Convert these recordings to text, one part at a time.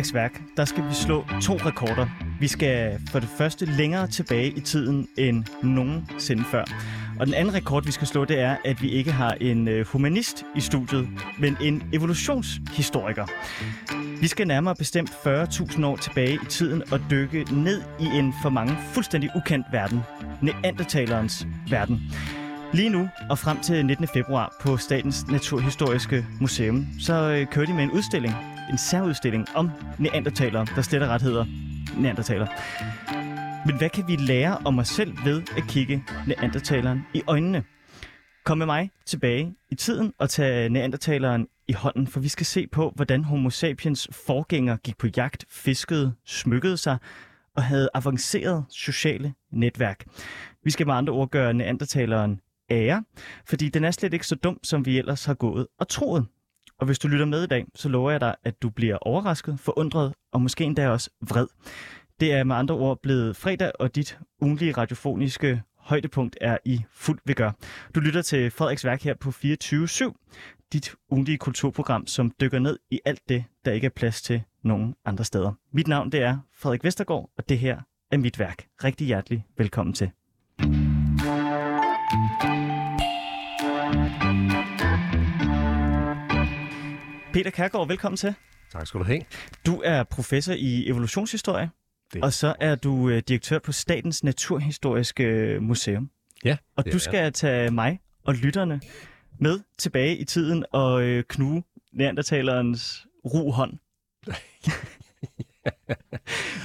Frederiks værk, der skal vi slå to rekorder. Vi skal for det første længere tilbage i tiden end nogensinde før. Og den anden rekord, vi skal slå, det er, at vi ikke har en øh, humanist i studiet, men en evolutionshistoriker. Vi skal nærmere bestemt 40.000 år tilbage i tiden og dykke ned i en for mange fuldstændig ukendt verden. Neandertalerens verden. Lige nu og frem til 19. februar på Statens Naturhistoriske Museum, så øh, kører de med en udstilling, en særudstilling om neandertalere, der slet ret hedder neandertaler. Men hvad kan vi lære om os selv ved at kigge neandertaleren i øjnene? Kom med mig tilbage i tiden og tag neandertaleren i hånden, for vi skal se på, hvordan homo sapiens forgænger gik på jagt, fiskede, smykkede sig og havde avanceret sociale netværk. Vi skal med andre ord gøre neandertaleren ære, fordi den er slet ikke så dum, som vi ellers har gået og troet. Og hvis du lytter med i dag, så lover jeg dig, at du bliver overrasket, forundret og måske endda også vred. Det er med andre ord blevet fredag, og dit ugenlige radiofoniske højdepunkt er i fuld vigør. Du lytter til Frederiks værk her på 24.7, dit ugenlige kulturprogram, som dykker ned i alt det, der ikke er plads til nogen andre steder. Mit navn det er Frederik Vestergaard, og det her er mit værk. Rigtig hjertelig velkommen til. Peter Kærgaard, velkommen til. Tak skal du have. Du er professor i evolutionshistorie, Det. og så er du øh, direktør på Statens Naturhistoriske øh, Museum. Ja, Og du er skal tage mig og lytterne med tilbage i tiden og øh, knuge neandertalerens ru hånd.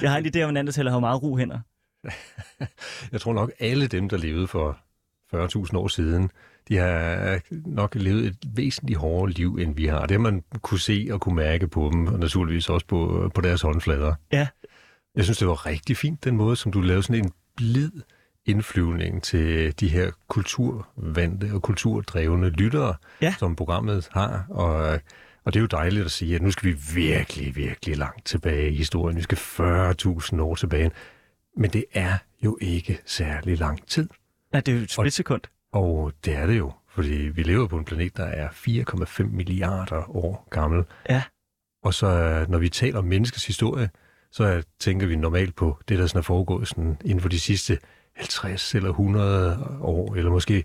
Jeg har en idé om, at neandertaler har meget ru hænder. Jeg tror nok, alle dem, der levede for 40.000 år siden, de har nok levet et væsentligt hårdere liv, end vi har. Det har man kunne se og kunne mærke på dem, og naturligvis også på, på deres håndflader. Ja, Jeg synes, det var rigtig fint, den måde, som du lavede sådan en blid indflyvning til de her kulturvandte og kulturdrevne lyttere, Ja. som programmet har. Og, og det er jo dejligt at sige, at nu skal vi virkelig, virkelig langt tilbage i historien. Vi skal 40.000 år tilbage. Men det er jo ikke særlig lang tid. ja det er jo et splitsekund. Og det er det jo, fordi vi lever på en planet, der er 4,5 milliarder år gammel. Ja. Og så øh, når vi taler om menneskets historie, så tænker vi normalt på det, der sådan er foregået sådan inden for de sidste 50 eller 100 år, eller måske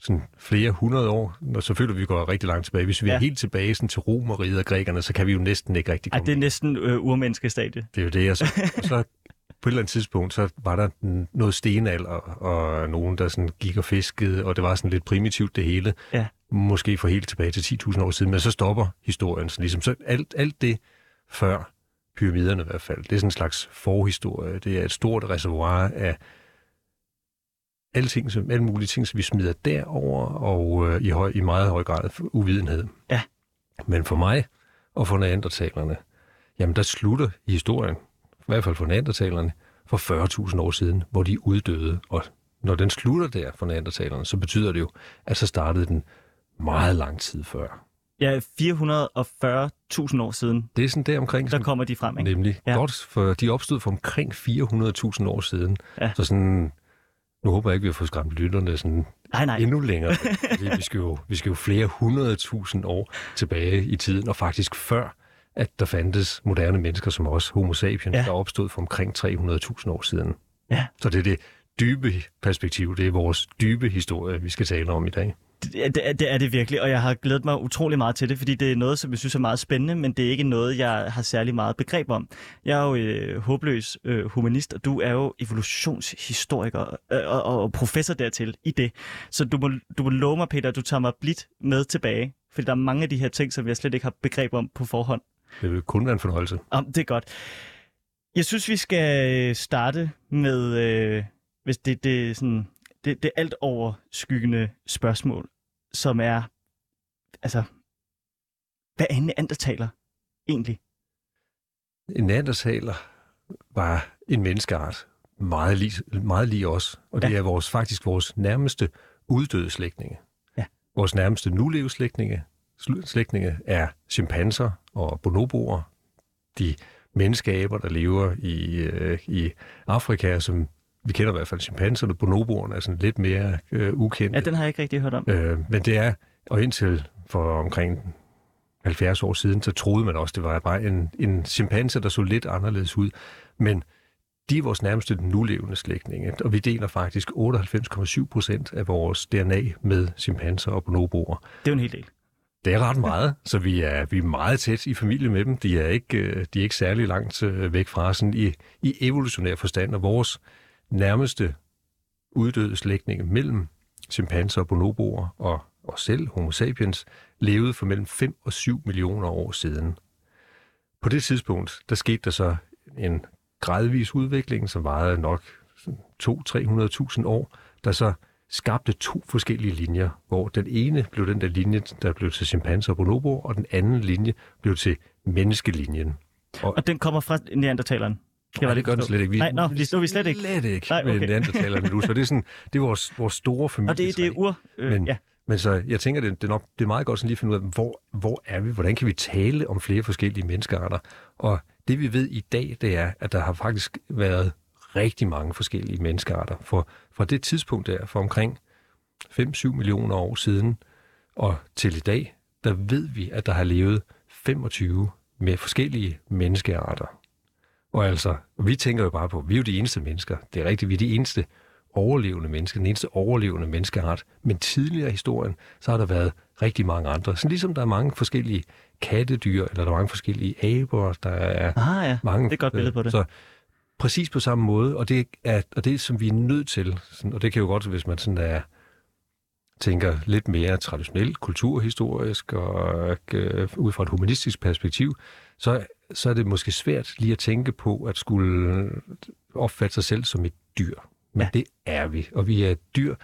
sådan flere hundrede år. Og så føler vi, går rigtig langt tilbage. Hvis vi Ja. er helt tilbage sådan til Romeriet og grækerne, så kan vi jo næsten ikke rigtig komme det er næsten øh, urmenneskestadie. det er jo det, og så, og så på et eller andet tidspunkt, så var der noget stenalder, og nogen, der sådan gik og fiskede, og det var sådan lidt primitivt det hele. Ja. Måske for helt tilbage til 10.000 år siden, men så stopper historien. Så, ligesom, så alt, alt det før pyramiderne i hvert fald, det er sådan en slags forhistorie. Det er et stort reservoir af alting, som, alle mulige ting, som vi smider derover og øh, i, høj, i meget høj grad uvidenhed. Ja. Men for mig og for neandertalerne, jamen der slutter historien, i hvert fald for neandertalerne, for 40.000 år siden, hvor de uddøde. Og når den slutter der for neandertalerne, så betyder det jo, at så startede den meget lang tid før. Ja, 440.000 år siden, Det er sådan der omkring, der kommer de frem, ikke? Nemlig. Ja. Godt, for de opstod for omkring 400.000 år siden. Ja. Så sådan, nu håber jeg ikke, vi har fået skræmt lytterne sådan Nej, nej. endnu længere. vi, skal jo, vi skal jo flere hundredtusind år tilbage i tiden, og faktisk før, at der fandtes moderne mennesker som os, homo sapiens, Ja. der opstod for omkring 300.000 år siden. Ja. Så det er det dybe perspektiv, det er vores dybe historie, vi skal tale om i dag. Det, er- det, er- det er det virkelig, og jeg har glædet mig utrolig meget til det, fordi det er noget, som jeg synes er meget spændende, men det er ikke noget, jeg har særlig meget begreb om. Jeg er jo øh, håbløs øh, humanist, og du er jo evolutionshistoriker øh, og, og professor dertil i det. Så du må, du må love mig, Peter, at du tager mig blidt med tilbage, fordi der er mange af de her ting, som jeg slet ikke har begreb om på forhånd. Det vil kun være en fornøjelse. Om, det er godt. Jeg synes, vi skal starte med, øh, hvis det, det, sådan, det, det alt overskyggende spørgsmål, som er, altså, hvad er en neandertaler egentlig? En neandertaler var en menneskeart, meget lige, meget lige os, og det Ja. er vores, faktisk vores nærmeste uddøde slægtninge. Ja. Vores nærmeste nulevende slægtninge, sl- slægtninge er chimpanser og bonoboer, de menneskeaber, der lever i, øh, i Afrika, som vi kender i hvert fald chimpanserne, bonoboerne er sådan lidt mere øh, ukendte. Ja, den har jeg ikke rigtig hørt om. Øh, men det er, og indtil for omkring 70 år siden, så troede man også, det var bare en, en chimpanse, der så lidt anderledes ud. Men de er vores nærmeste nulevende slægtninge, og vi deler faktisk 98,7 procent af vores DNA med chimpanser og bonoboer. Det er jo en hel del. Det er ret meget, så vi er, vi er meget tæt i familie med dem. De er ikke, øh, de er ikke særlig langt øh, væk fra sådan i, i evolutionær forstand, og vores nærmeste uddøde slægtninge mellem chimpanser og bonoboer og og selv Homo sapiens levede for mellem 5 og 7 millioner år siden. På det tidspunkt, der skete der så en gradvis udvikling, som varede nok 200-300.000 år, der så skabte to forskellige linjer, hvor den ene blev den der linje, der blev til chimpanser og bonoboer, og den anden linje blev til menneskelinjen. Og, og den kommer fra neandertaleren? Skal Nej, det gør den slet ikke. Vi, Nej, no, vi, vi slet ikke. Slet ikke Nej, okay. med neandertalerne nu. Så det er, sådan, det er vores, vores store familie. Og det, det er ur... Øh, Men ja. Men så jeg tænker, det, det, er nok, det er meget godt sådan lige at finde ud af, hvor, hvor er vi? Hvordan kan vi tale om flere forskellige menneskearter? Og det vi ved i dag, det er, at der har faktisk været rigtig mange forskellige menneskearter. For fra det tidspunkt der, for omkring 5-7 millioner år siden, og til i dag, der ved vi, at der har levet 25 med forskellige menneskearter. Og altså, vi tænker jo bare på, at vi er jo de eneste mennesker. Det er rigtigt, vi er de eneste overlevende menneske, den eneste overlevende menneskeart. Men tidligere i historien, så har der været rigtig mange andre. Så ligesom der er mange forskellige kattedyr, eller der er mange forskellige aber, der er ah, ja. mange... det er godt billede på det. Så præcis på samme måde, og det er, og det, som vi er nødt til, og det kan jo godt, hvis man sådan er, tænker lidt mere traditionelt, kulturhistorisk og øh, ud fra et humanistisk perspektiv, så, så er det måske svært lige at tænke på at skulle opfatte sig selv som et dyr. Men ja. det er vi, og vi er dyr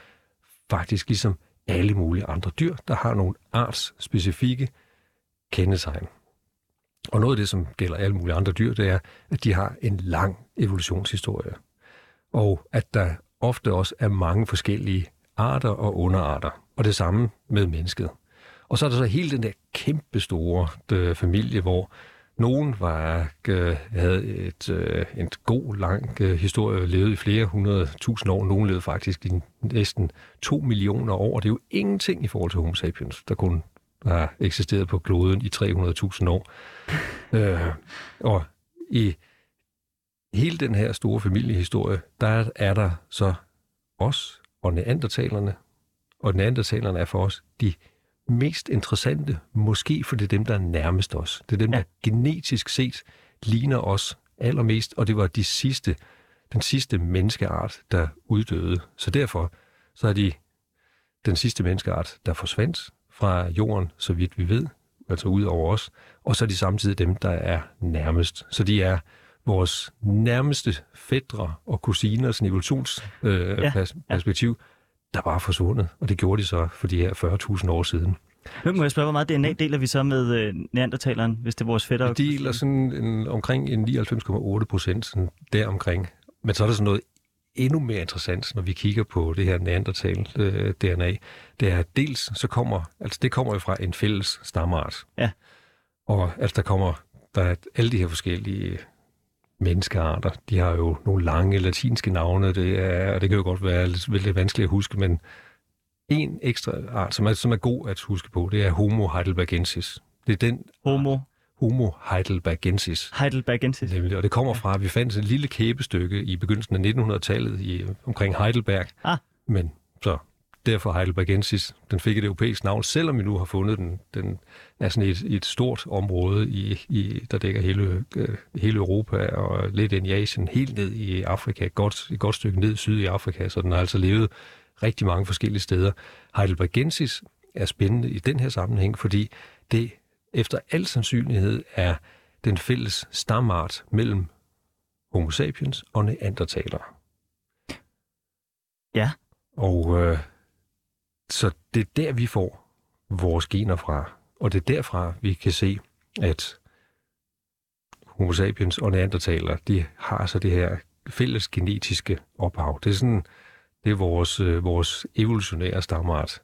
faktisk ligesom alle mulige andre dyr, der har nogle artsspecifikke kendetegn. Og noget af det, som gælder alle mulige andre dyr, det er, at de har en lang evolutionshistorie. Og at der ofte også er mange forskellige arter og underarter. Og det samme med mennesket. Og så er der så hele den der kæmpe store øh, familie, hvor nogen var, øh, havde et, øh, en god, lang øh, historie, levet i flere hundrede tusind år. Nogen levede faktisk i næsten to millioner år. Det er jo ingenting i forhold til Homo sapiens, der kun har eksisteret på kloden i 300.000 år. øh, og i hele den her store familiehistorie, der er der så os og neandertalerne. Og neandertalerne er for os de mest interessante, måske for det er dem, der er nærmest os. Det er dem, ja. der genetisk set ligner os allermest, og det var de sidste, den sidste menneskeart, der uddøde. Så derfor så er de den sidste menneskeart, der forsvandt fra jorden, så vidt vi ved, altså ud over os, og så er de samtidig dem, der er nærmest. Så de er vores nærmeste fædre og kusiner, sådan evolutionsperspektiv, øh, ja, ja der bare forsvundet. Og det gjorde de så for de her 40.000 år siden. Hvem må jeg spørge, hvor meget DNA deler vi så med øh, neandertaleren, hvis det er vores fætter? De deler sådan en, omkring en 99,8 procent deromkring. Men så er der sådan noget endnu mere interessant, når vi kigger på det her neandertal-DNA. Øh, det er dels, så kommer, altså det kommer jo fra en fælles stammeart. Ja. Og altså der kommer, der er alle de her forskellige menneskearter. De har jo nogle lange latinske navne, det er, og det kan jo godt være lidt, lidt vanskeligt at huske, men en ekstra art, som er, som er god at huske på, det er Homo heidelbergensis. Det er den Homo Homo heidelbergensis. Heidelbergensis. Nemlig, og det kommer fra, at vi fandt et lille kæbestykke i begyndelsen af 1900-tallet i, omkring Heidelberg. Ah. Men så derfor Heidelbergensis. Den fik et europæisk navn, selvom vi nu har fundet den. Den er sådan et, et stort område, i, i, der dækker hele, øh, hele Europa og lidt ind i Asien, helt ned i Afrika, godt, et godt stykke ned syd i Afrika, så den har altså levet rigtig mange forskellige steder. Heidelbergensis er spændende i den her sammenhæng, fordi det efter al sandsynlighed er den fælles stamart mellem Homo sapiens og neandertalere. Ja. Og øh, så det er der, vi får vores gener fra. Og det er derfra, vi kan se, at Homo sapiens og neandertalere, de har så det her fælles genetiske ophav. Det er sådan, det er vores, øh, vores evolutionære stamart.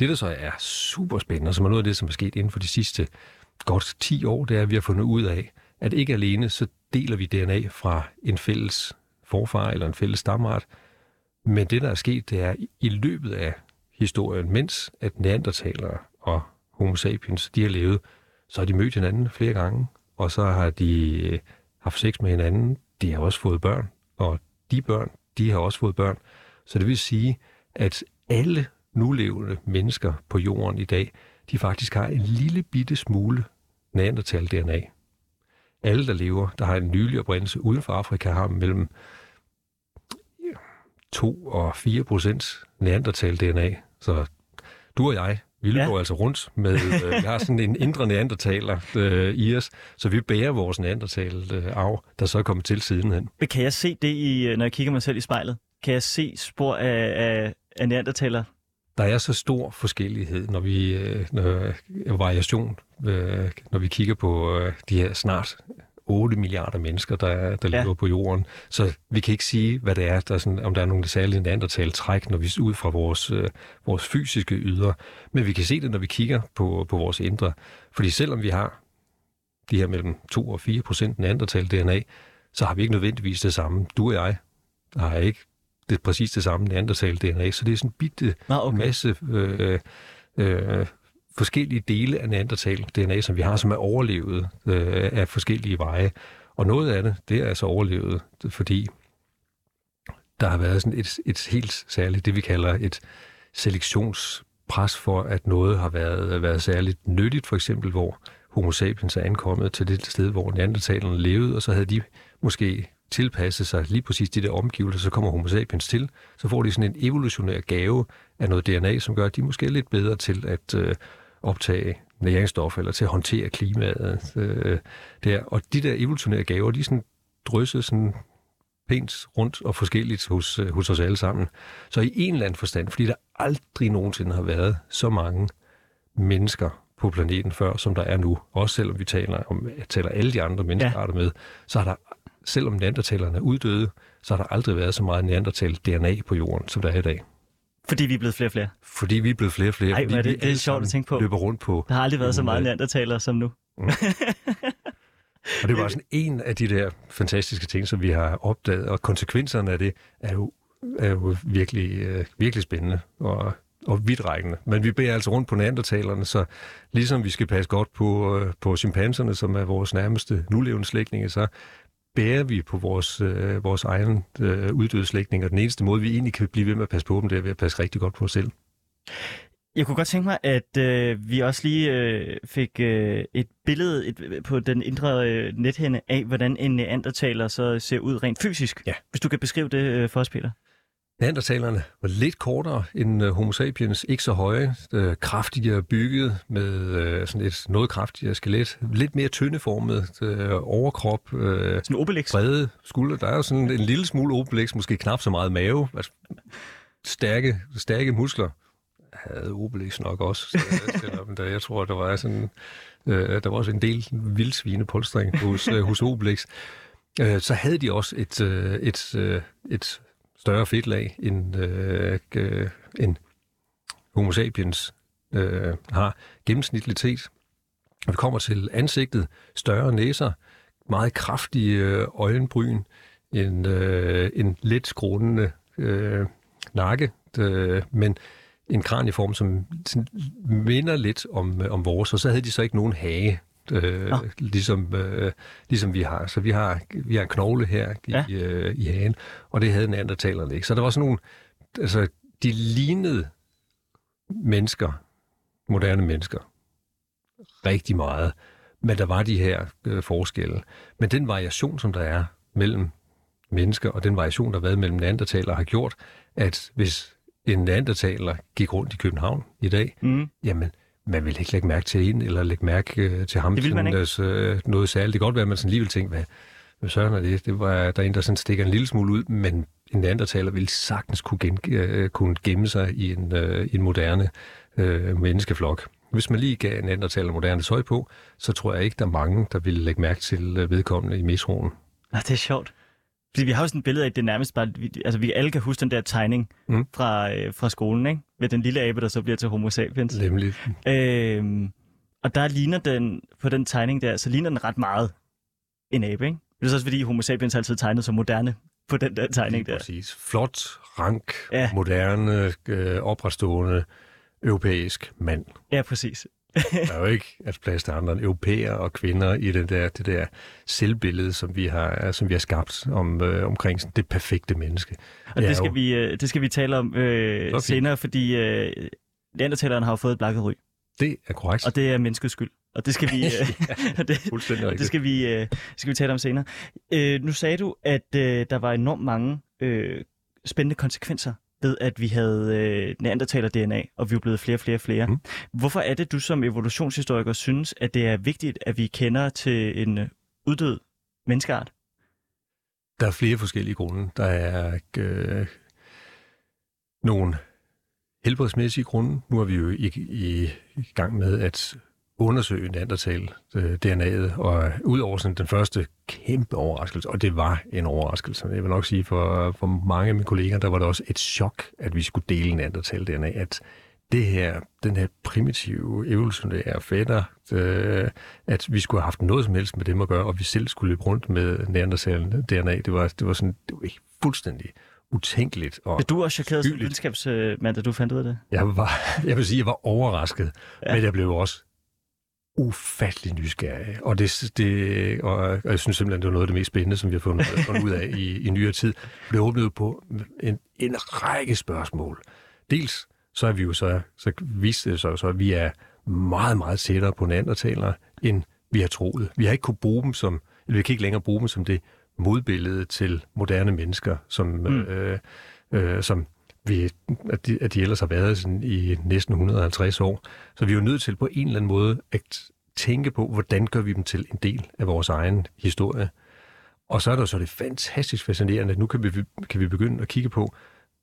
Det, der så er super spændende, som er noget af det, som er sket inden for de sidste godt 10 år, det er, at vi har fundet ud af, at ikke alene så deler vi DNA fra en fælles forfar eller en fælles stamart, men det, der er sket, det er i løbet af historien, mens at neandertalere og homo sapiens, de har levet, så har de mødt hinanden flere gange, og så har de øh, haft sex med hinanden. De har også fået børn, og de børn, de har også fået børn. Så det vil sige, at alle nulevende mennesker på jorden i dag, de faktisk har en lille bitte smule Neandertal-DNA. Alle, der lever, der har en nylig oprindelse uden for Afrika, har mellem 2 og 4 procent Neandertal-DNA. Så du og jeg, vi løber ja. altså rundt med, øh, vi har sådan en indre neandertaler øh, i os, så vi bærer vores neandertal-arv, der så er kommet til sidenhen. Men kan jeg se det, i, når jeg kigger mig selv i spejlet? Kan jeg se spor af, af, af neandertaler? Der er så stor forskellighed, når vi øh, når, variation, øh, når vi kigger på øh, de her snart 8 milliarder mennesker, der, der ja. lever på jorden. Så vi kan ikke sige, hvad det er, der er sådan, om der er nogle særlige neandertal træk, når vi ud fra vores, øh, vores fysiske yder. Men vi kan se det, når vi kigger på, på vores indre. Fordi selvom vi har de her mellem 2 og 4 procent neandertal DNA, så har vi ikke nødvendigvis det samme. Du og jeg har ikke det præcis det samme neandertal DNA, så det er sådan en bitte ah, okay. masse øh, øh, forskellige dele af Neandertal-DNA, som vi har, som er overlevet øh, af forskellige veje. Og noget af det, det er altså overlevet, fordi der har været sådan et, et helt særligt, det vi kalder et selektionspres for, at noget har været, været særligt nyttigt, for eksempel hvor homo sapiens er ankommet til det sted, hvor neandertalerne levede, og så havde de måske tilpasse sig lige præcis de der omgivelser, så kommer homo sapiens til, så får de sådan en evolutionær gave af noget DNA, som gør, at de måske er lidt bedre til at øh, optage næringsstoffer eller til at håndtere klimaet. Øh, der. Og de der evolutionære gaver, de er sådan drysset sådan pænt rundt og forskelligt hos, øh, hos os alle sammen. Så i en eller anden forstand, fordi der aldrig nogensinde har været så mange mennesker på planeten før, som der er nu, også selvom vi taler om taler alle de andre menneskearter ja. med, så har der, selvom neandertalerne er uddøde, så har der aldrig været så meget neandertal-DNA på jorden, som der er i dag. Fordi vi er blevet flere og flere? Fordi vi er blevet flere og flere. Ej, det, det er sjovt at tænke på. Løber rundt på. Der har aldrig været så meget neandertaler som nu. Mm. og det var sådan en af de der fantastiske ting, som vi har opdaget, og konsekvenserne af det er jo, er jo virkelig, øh, virkelig spændende og, og vidtrækkende. Men vi beder altså rundt på neandertalerne, så ligesom vi skal passe godt på, øh, på chimpanserne, som er vores nærmeste nulevende slægtninge, så bærer vi på vores, øh, vores egen øh, uddøde slægtning, og den eneste måde, vi egentlig kan blive ved med at passe på dem, det er ved at passe rigtig godt på os selv. Jeg kunne godt tænke mig, at øh, vi også lige øh, fik øh, et billede et, på den indre øh, nethænde af, hvordan en neandertaler så ser ud rent fysisk. Ja. Hvis du kan beskrive det øh, for os, Peter. Neandertalerne var lidt kortere end uh, Homo sapiens, ikke så høje, uh, kraftigere bygget med uh, sådan et noget kraftigere skelet, lidt mere tyndeformet uh, overkrop, uh, sådan Obelix. brede skuldre. Der er jo sådan en lille smule Obelix, måske knap så meget mave, altså, stærke, stærke muskler havde Obelix nok også, selvom der, jeg tror, der var sådan, uh, der var også en del vildsvinepolstring hos, uh, hos Obelix. Uh, så havde de også et, uh, et, uh, et større fedtlag, end, øh, øh, end homo sapiens øh, har gennemsnitligt set. vi kommer til ansigtet, større næser, meget kraftige øh, øjenbryn, en, øh, en let skrånende øh, nakke, øh, men en kranieform, som minder lidt om, øh, om vores, og så havde de så ikke nogen hage øh, ligesom, øh, ligesom vi har. Så vi har, vi har en knogle her ja. i, øh, i hagen, og det havde en anden talerne ikke. Så der var sådan nogle, altså de lignede mennesker, moderne mennesker, rigtig meget. Men der var de her øh, forskelle. Men den variation, som der er mellem mennesker, og den variation, der har været mellem neandertaler, har gjort, at hvis en neandertaler gik rundt i København i dag, mm. jamen, man vil ikke lægge mærke til en, eller lægge mærke øh, til ham. Det vil man ikke. Altså, øh, noget særligt. Det kan godt være, at man sådan lige vil tænke, hvad, hvad søren er det? Det var, der er en, der sådan stikker en lille smule ud, men en anden taler vil sagtens kunne, gen, øh, kunne gemme sig i en, øh, en moderne øh, menneskeflok. Hvis man lige gav en anden taler moderne tøj på, så tror jeg ikke, der er mange, der vil lægge mærke til øh, vedkommende i metroen. Nå, det er sjovt. Fordi vi har jo sådan et billede af, at det nærmest bare... Vi, altså, vi alle kan huske den der tegning mm. fra, øh, fra skolen, ikke? Med den lille abe, der så bliver til homo sapiens. Nemlig. Øhm, og der ligner den, på den tegning der, så ligner den ret meget en abe, ikke? Det er så også fordi homo sapiens altid tegnet så moderne på den der tegning der. Præcis. Flot, rank, ja. moderne, øh, opretstående, europæisk mand. Ja, præcis. Der er jo ikke altså, plads til andre end europæere og kvinder i det der, det der selvbillede, som vi har, som vi har skabt om, øh, omkring sådan det perfekte menneske. Og det skal, jo... vi, øh, det skal vi tale om øh, senere, fordi øh, neandertaleren har jo fået et blakket ryg. Det er korrekt. Og det er menneskets skyld. Og det skal vi, ja, det, det skal vi, øh, skal vi tale om senere. Øh, nu sagde du, at øh, der var enormt mange øh, spændende konsekvenser ved, at vi havde øh, neandertaler-DNA, og vi er blevet flere og flere og flere. Mm. Hvorfor er det, du som evolutionshistoriker synes, at det er vigtigt, at vi kender til en øh, uddød menneskeart? Der er flere forskellige grunde. Der er øh, nogle helbredsmæssige grunde. Nu er vi jo i, i, i gang med at undersøge Neandertal øh, DNA'et, og udover sådan den første kæmpe overraskelse, og det var en overraskelse, jeg vil nok sige for, for mange af mine kolleger, der var det også et chok, at vi skulle dele Neandertal DNA, at det her, den her primitive evolutionære fætter, øh, at vi skulle have haft noget som helst med dem at gøre, og vi selv skulle løbe rundt med Neandertal DNA, det var, det var sådan, det var fuldstændig utænkeligt. Og du også chokeret som videnskabsmand, da du fandt ud af det? Jeg, var, jeg vil sige, jeg var overrasket, ja. men jeg blev også ufattelig nysgerrig. Og, det, det, og, og jeg synes simpelthen, det var noget af det mest spændende, som vi har fundet, fundet ud af i, i nyere tid. Det åbnede på en, en række spørgsmål. Dels så er vi jo så, så vist det så, så, at vi er meget, meget tættere på neandertalere, end vi har troet. Vi har ikke kunne bruge dem som, eller vi kan ikke længere bruge dem som det modbillede til moderne mennesker, som, mm. øh, øh, som vi, at, de, at de ellers har været sådan i næsten 150 år. Så vi er jo nødt til på en eller anden måde at tænke på, hvordan gør vi dem til en del af vores egen historie. Og så er der så det fantastisk fascinerende, at nu kan vi, kan vi begynde at kigge på,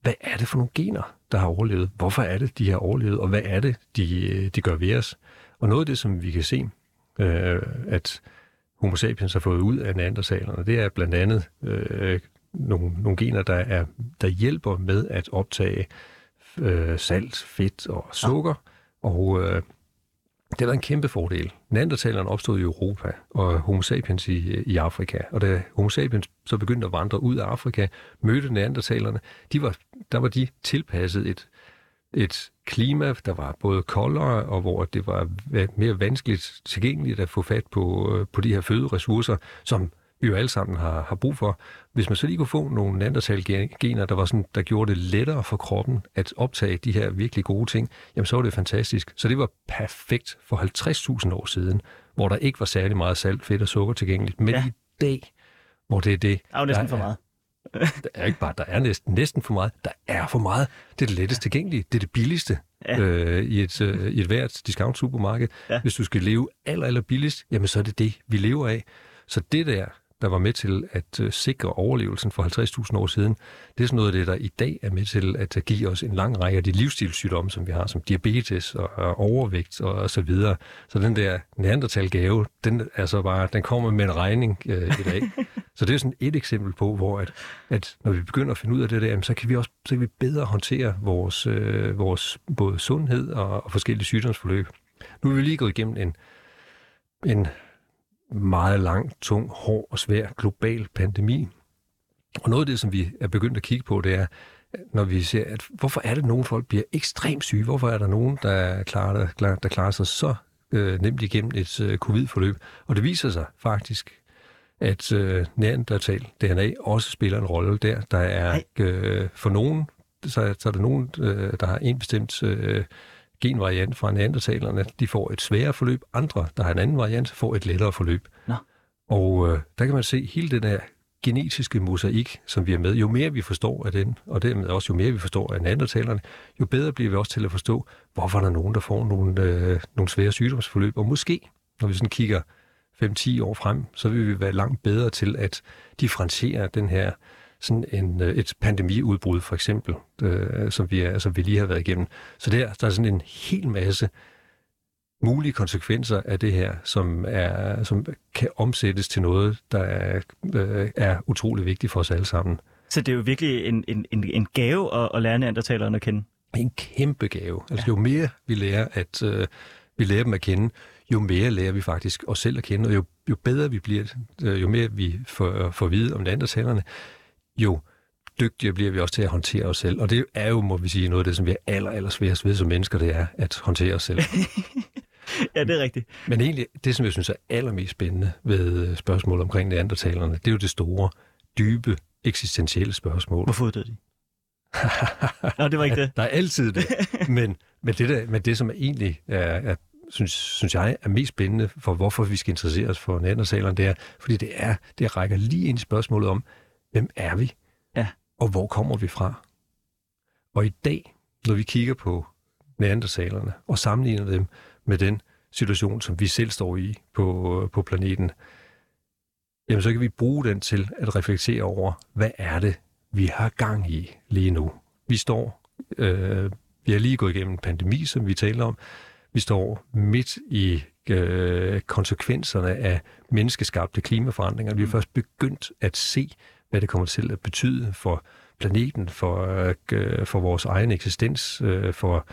hvad er det for nogle gener, der har overlevet? Hvorfor er det, de har overlevet? Og hvad er det, de, de gør ved os? Og noget af det, som vi kan se, øh, at homo sapiens har fået ud af neandertalerne, det er blandt andet øh, nogle, nogle gener, der, er, der hjælper med at optage øh, salt, fedt og sukker. Ja. Og øh, det var en kæmpe fordel. Neandertalerne opstod i Europa, og homo sapiens i, i Afrika. Og da homo sapiens så begyndte at vandre ud af Afrika, mødte neandertalerne, de var, der var de tilpasset et, et klima, der var både koldere, og hvor det var mere vanskeligt tilgængeligt at få fat på, øh, på de her føderessourcer, som vi jo alle sammen har, har brug for. Hvis man så lige kunne få nogle nandertal-gener, der, var sådan, der gjorde det lettere for kroppen at optage de her virkelig gode ting, jamen så var det fantastisk. Så det var perfekt for 50.000 år siden, hvor der ikke var særlig meget salt, fedt og sukker tilgængeligt. Men ja. i dag, hvor det er det... Der er jo næsten for meget. der er ikke bare, der er næsten, næsten for meget. Der er for meget. Det er det lettest tilgængelige. Det er det billigste ja. øh, i, et, øh, i et hvert discount supermarked. Ja. Hvis du skal leve aller, aller billigst, jamen så er det det, vi lever af. Så det der, der var med til at øh, sikre overlevelsen for 50.000 år siden, det er sådan noget af det, der i dag er med til at give os en lang række af de livsstilssygdomme, som vi har, som diabetes og, overvægt og, og så videre. Så den der neandertal-gave, den, altså bare, den kommer med en regning øh, i dag. så det er sådan et eksempel på, hvor at, at når vi begynder at finde ud af det der, så kan vi også så kan vi bedre håndtere vores, øh, vores både sundhed og, og forskellige sygdomsforløb. Nu er vi lige gået igennem en, en meget lang, tung, hård og svær global pandemi. Og noget af det, som vi er begyndt at kigge på, det er, når vi ser, at hvorfor er det, at nogle folk bliver ekstremt syge? Hvorfor er der nogen, der klarer, der, der klarer sig så øh, nemt igennem et øh, covid-forløb? Og det viser sig faktisk, at øh, neandertal DNA også spiller en rolle der. Der er øh, for nogen, så, så er der nogen, øh, der har en bestemt øh, genvariant fra neandertalerne, de får et sværere forløb. Andre, der har en anden variant, får et lettere forløb. Nå. Og øh, der kan man se hele den her genetiske mosaik, som vi er med. Jo mere vi forstår af den, og dermed også jo mere vi forstår af neandertalerne, jo bedre bliver vi også til at forstå, hvorfor der er nogen, der får nogle, øh, nogle svære sygdomsforløb. Og måske, når vi sådan kigger 5-10 år frem, så vil vi være langt bedre til at differentiere den her sådan en, øh, et pandemiudbrud for eksempel, øh, som, vi er, som vi lige har været igennem. Så der, der er sådan en hel masse mulige konsekvenser af det her, som, er, som kan omsættes til noget, der er, øh, er utrolig vigtigt for os alle sammen. Så det er jo virkelig en, en, en, en gave at, at lære neandertalerne at kende? En kæmpe gave. Altså ja. jo mere vi lærer, at øh, vi lærer dem at kende, jo mere lærer vi faktisk os selv at kende, og jo, jo bedre vi bliver, øh, jo mere vi får, får at vide om neandertalerne, jo dygtigere bliver vi også til at håndtere os selv. Og det er jo, må vi sige, noget af det, som vi er aller, aller sværest ved som mennesker, det er at håndtere os selv. ja, det er rigtigt. Men egentlig, det som jeg synes er allermest spændende ved spørgsmålet omkring neandertalerne, det er jo det store, dybe, eksistentielle spørgsmål. Hvorfor uddøde de? Nå, det var ikke det. Der er altid det. Men, men, det, der, men det, som egentlig er, er synes, synes jeg er mest spændende for, hvorfor vi skal interessere os for neandertalerne, det er, fordi det, er, det rækker lige ind i spørgsmålet om, hvem er vi? Ja. Og hvor kommer vi fra? Og i dag, når vi kigger på neandertalerne og sammenligner dem med den situation, som vi selv står i på, på planeten, jamen så kan vi bruge den til at reflektere over, hvad er det, vi har gang i lige nu. Vi står, øh, vi har lige gået igennem en pandemi, som vi taler om. Vi står midt i øh, konsekvenserne af menneskeskabte klimaforandringer. Vi har først begyndt at se, hvad det kommer til at betyde for planeten, for, øh, for vores egen eksistens, øh, for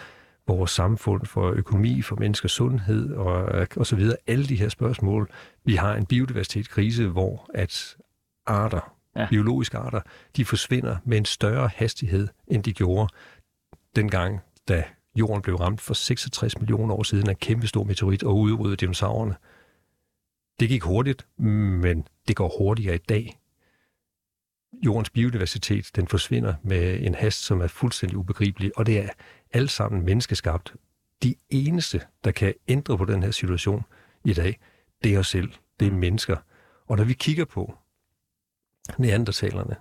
vores samfund, for økonomi, for menneskers sundhed og, og så videre. Alle de her spørgsmål. Vi har en biodiversitetskrise, hvor at arter, ja. biologiske arter, de forsvinder med en større hastighed, end de gjorde dengang, da jorden blev ramt for 66 millioner år siden af en kæmpe stor meteorit og udryddede dinosaurerne. Det gik hurtigt, men det går hurtigere i dag. Jordens biodiversitet, den forsvinder med en hast, som er fuldstændig ubegribelig, og det er alt sammen menneskeskabt. De eneste, der kan ændre på den her situation i dag, det er os selv. Det er mennesker. Og når vi kigger på neandertalerne,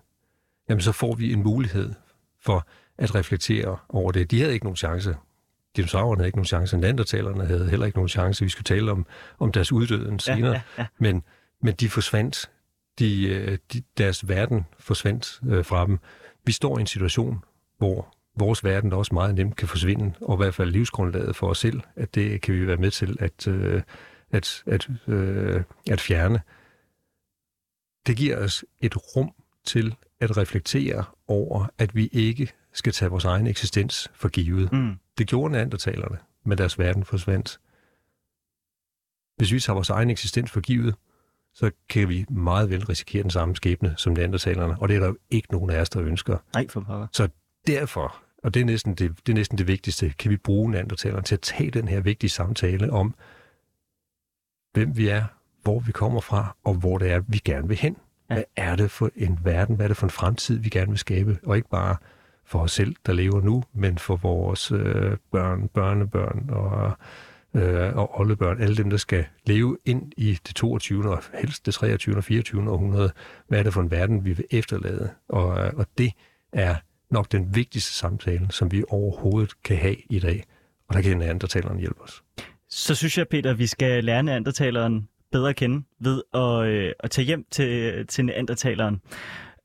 jamen så får vi en mulighed for at reflektere over det. De havde ikke nogen chance. Dinosaurerne havde ikke nogen chance. Neandertalerne havde heller ikke nogen chance. Vi skulle tale om, om deres uddøden senere. Ja, ja, ja. Men, men de forsvandt. De, øh, de, deres verden forsvandt øh, fra dem. Vi står i en situation, hvor vores verden også meget nemt kan forsvinde, og i hvert fald livsgrundlaget for os selv, at det kan vi være med til at, øh, at, at, øh, at fjerne. Det giver os et rum til at reflektere over, at vi ikke skal tage vores egen eksistens for givet. Mm. Det gjorde neandertalerne, men deres verden forsvandt. Hvis vi tager vores egen eksistens for givet, så kan vi meget vel risikere den samme skæbne som neandertalerne, og det er der jo ikke nogen af os, der ønsker. Nej, for pokker. Så derfor, og det er, næsten det, det er næsten det vigtigste, kan vi bruge neandertalerne til at tage den her vigtige samtale om, hvem vi er, hvor vi kommer fra, og hvor det er, vi gerne vil hen. Ja. Hvad er det for en verden, hvad er det for en fremtid, vi gerne vil skabe, og ikke bare for os selv, der lever nu, men for vores øh, børn, børnebørn og, øh, og oldebørn, alle dem, der skal leve ind i det 22. og helst det 23. og 24. århundrede. Hvad er det for en verden, vi vil efterlade? Og, øh, og det er nok den vigtigste samtale, som vi overhovedet kan have i dag. Og der kan neandertaleren hjælpe os. Så synes jeg, Peter, vi skal lære neandertaleren bedre at kende ved at, øh, at tage hjem til, til neandertaleren.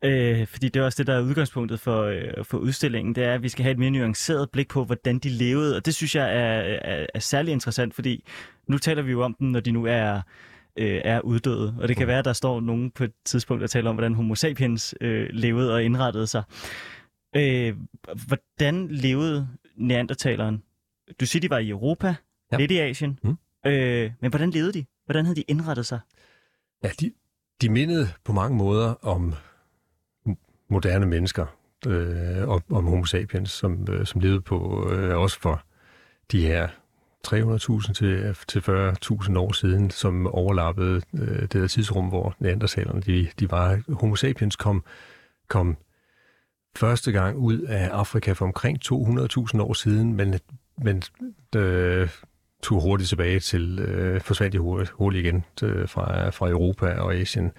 Øh, fordi det er også det, der er udgangspunktet for, øh, for udstillingen, det er, at vi skal have et mere nuanceret blik på, hvordan de levede, og det synes jeg er, er, er særlig interessant, fordi nu taler vi jo om dem, når de nu er øh, er uddøde. Og det kan være, at der står nogen på et tidspunkt, der taler om, hvordan homo sapiens øh, levede og indrettede sig. Øh, hvordan levede neandertaleren? Du siger, de var i Europa, ja. lidt i Asien. Mm. Øh, men hvordan levede de? Hvordan havde de indrettet sig? Ja, de, de mindede på mange måder om moderne mennesker, øh, om, om homo sapiens, som, øh, som levede på øh, også for de her 300.000 til, til 40.000 år siden, som overlappede øh, det der tidsrum, hvor neandertalerne de, de var. Homo sapiens kom, kom første gang ud af Afrika for omkring 200.000 år siden, men, men øh, tog hurtigt tilbage til, øh, forsvandt i hurtigt, hurtigt igen til, fra, fra Europa og Asien.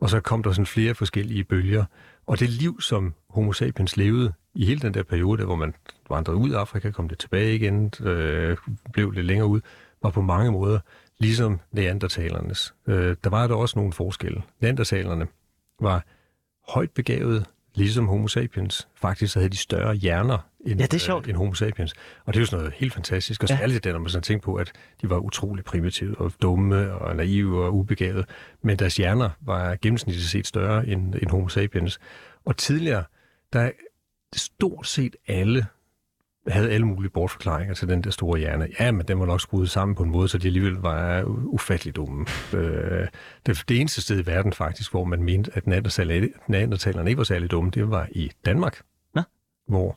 Og så kom der sådan flere forskellige bølger. Og det liv, som homo sapiens levede i hele den der periode, hvor man vandrede ud af Afrika, kom det tilbage igen, øh, blev lidt længere ud, var på mange måder ligesom neandertalernes. Øh, der var der også nogle forskelle. Neandertalerne var højt begavede, ligesom homo sapiens. Faktisk så havde de større hjerner end, ja, det er sjovt. Øh, end homo sapiens. Og det er jo sådan noget helt fantastisk. Og særligt ja. det, når man sådan tænker på, at de var utrolig primitive og dumme og naive og ubegavede. Men deres hjerner var gennemsnitligt set større end, end homo sapiens. Og tidligere, der stort set alle havde alle mulige bortforklaringer til den der store hjerne. Ja, men den var nok skruet sammen på en måde, så de alligevel var ufattelig dumme. Øh, det, det eneste sted i verden faktisk, hvor man mente, at neandertalerne ikke var særlig dumme, det var i Danmark. Ja. Hvor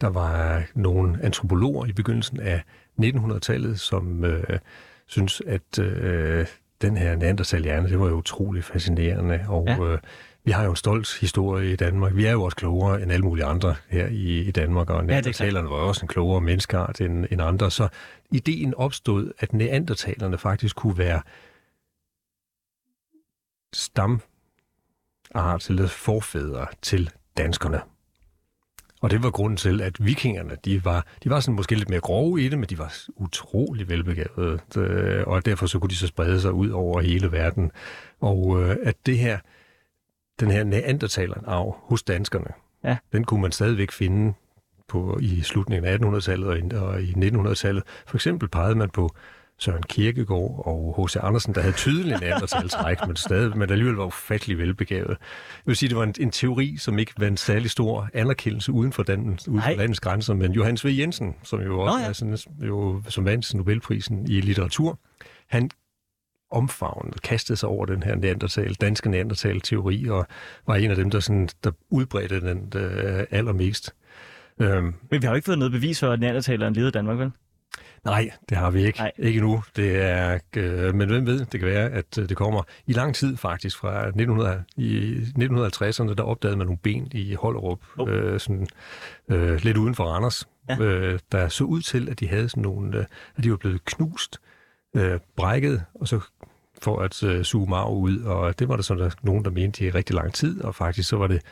der var nogle antropologer i begyndelsen af 1900-tallet, som øh, synes, at øh, den her neandertalhjerne, det var jo utrolig fascinerende, og ja. øh, vi har jo en stolt historie i Danmark. Vi er jo også klogere end alle mulige andre her i, i Danmark, og neandertalerne var også en klogere menneskeart end, end andre. Så ideen opstod, at neandertalerne faktisk kunne være stamart eller forfædre til danskerne. Og det var grunden til, at vikingerne, de var, de var sådan måske lidt mere grove i det, men de var utrolig velbegavede, øh, og derfor så kunne de så sprede sig ud over hele verden. Og øh, at det her, den her neandertaler-arv hos danskerne, ja. den kunne man stadigvæk finde på, i slutningen af 1800-tallet og i 1900-tallet. For eksempel pegede man på Søren Kierkegaard og H.C. Andersen, der havde tydeligt neandertalstræk, men stadig, men alligevel var ufattelig velbegavet. Jeg vil sige, det var en, en teori, som ikke var en særlig stor anerkendelse uden for, den, uden for landets grænser, men Johannes V. Jensen, som jo også Nå, ja. er sådan, jo, som vandt Nobelprisen i litteratur, han omfavnede, kastede sig over den her neandertal, danske neandertal-teori, og var en af dem, der, sådan, der udbredte den der, allermest. Øhm, Men vi har jo ikke fået noget bevis for, at neandertaleren levede i Danmark, vel? Nej, det har vi ikke. Nej. Ikke nu. Det er, øh, men hvem ved, det kan være, at øh, det kommer i lang tid faktisk. Fra 1900, i 1950'erne, der opdagede man nogle ben i Hollerup, oh. øh, sådan, øh, lidt uden for Randers, ja. øh, der så ud til, at de havde sådan nogle, øh, at de var blevet knust, øh, brækket, og så for at øh, suge marv ud, og det var der sådan der nogen, der mente i rigtig lang tid, og faktisk så var det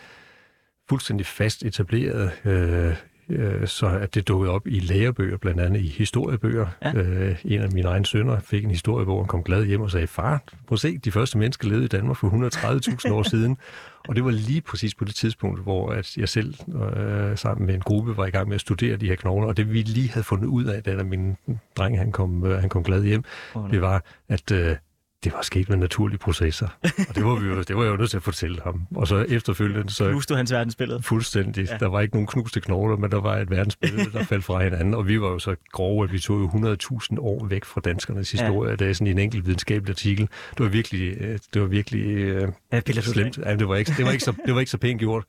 fuldstændig fast etableret øh, øh, så at det dukkede op i lærebøger, blandt andet i historiebøger. Ja. Øh, en af mine egne sønner fik en historiebog, og kom glad hjem og sagde, far, prøv at se, de første mennesker levede i Danmark for 130.000 år siden. Og det var lige præcis på det tidspunkt, hvor at jeg selv øh, sammen med en gruppe var i gang med at studere de her knogler, og det vi lige havde fundet ud af, da min dreng han kom, øh, han kom glad hjem, oh, det var, at øh, det var sket med naturlige processer. Og det var, vi jo, det var jeg jo nødt til at fortælle ham. Og så efterfølgende... Så Knuste hans verdensbillede? Fuldstændig. Ja. Der var ikke nogen knuste knogler, men der var et verdensbillede, der faldt fra hinanden. Og vi var jo så grove, at vi tog jo 100.000 år væk fra danskernes historie. Ja. Det er sådan en enkelt videnskabelig artikel. Det var virkelig, øh, det var virkelig uh, ja, slemt. Ja, det, var ikke, det, var ikke så, det var ikke så pænt gjort.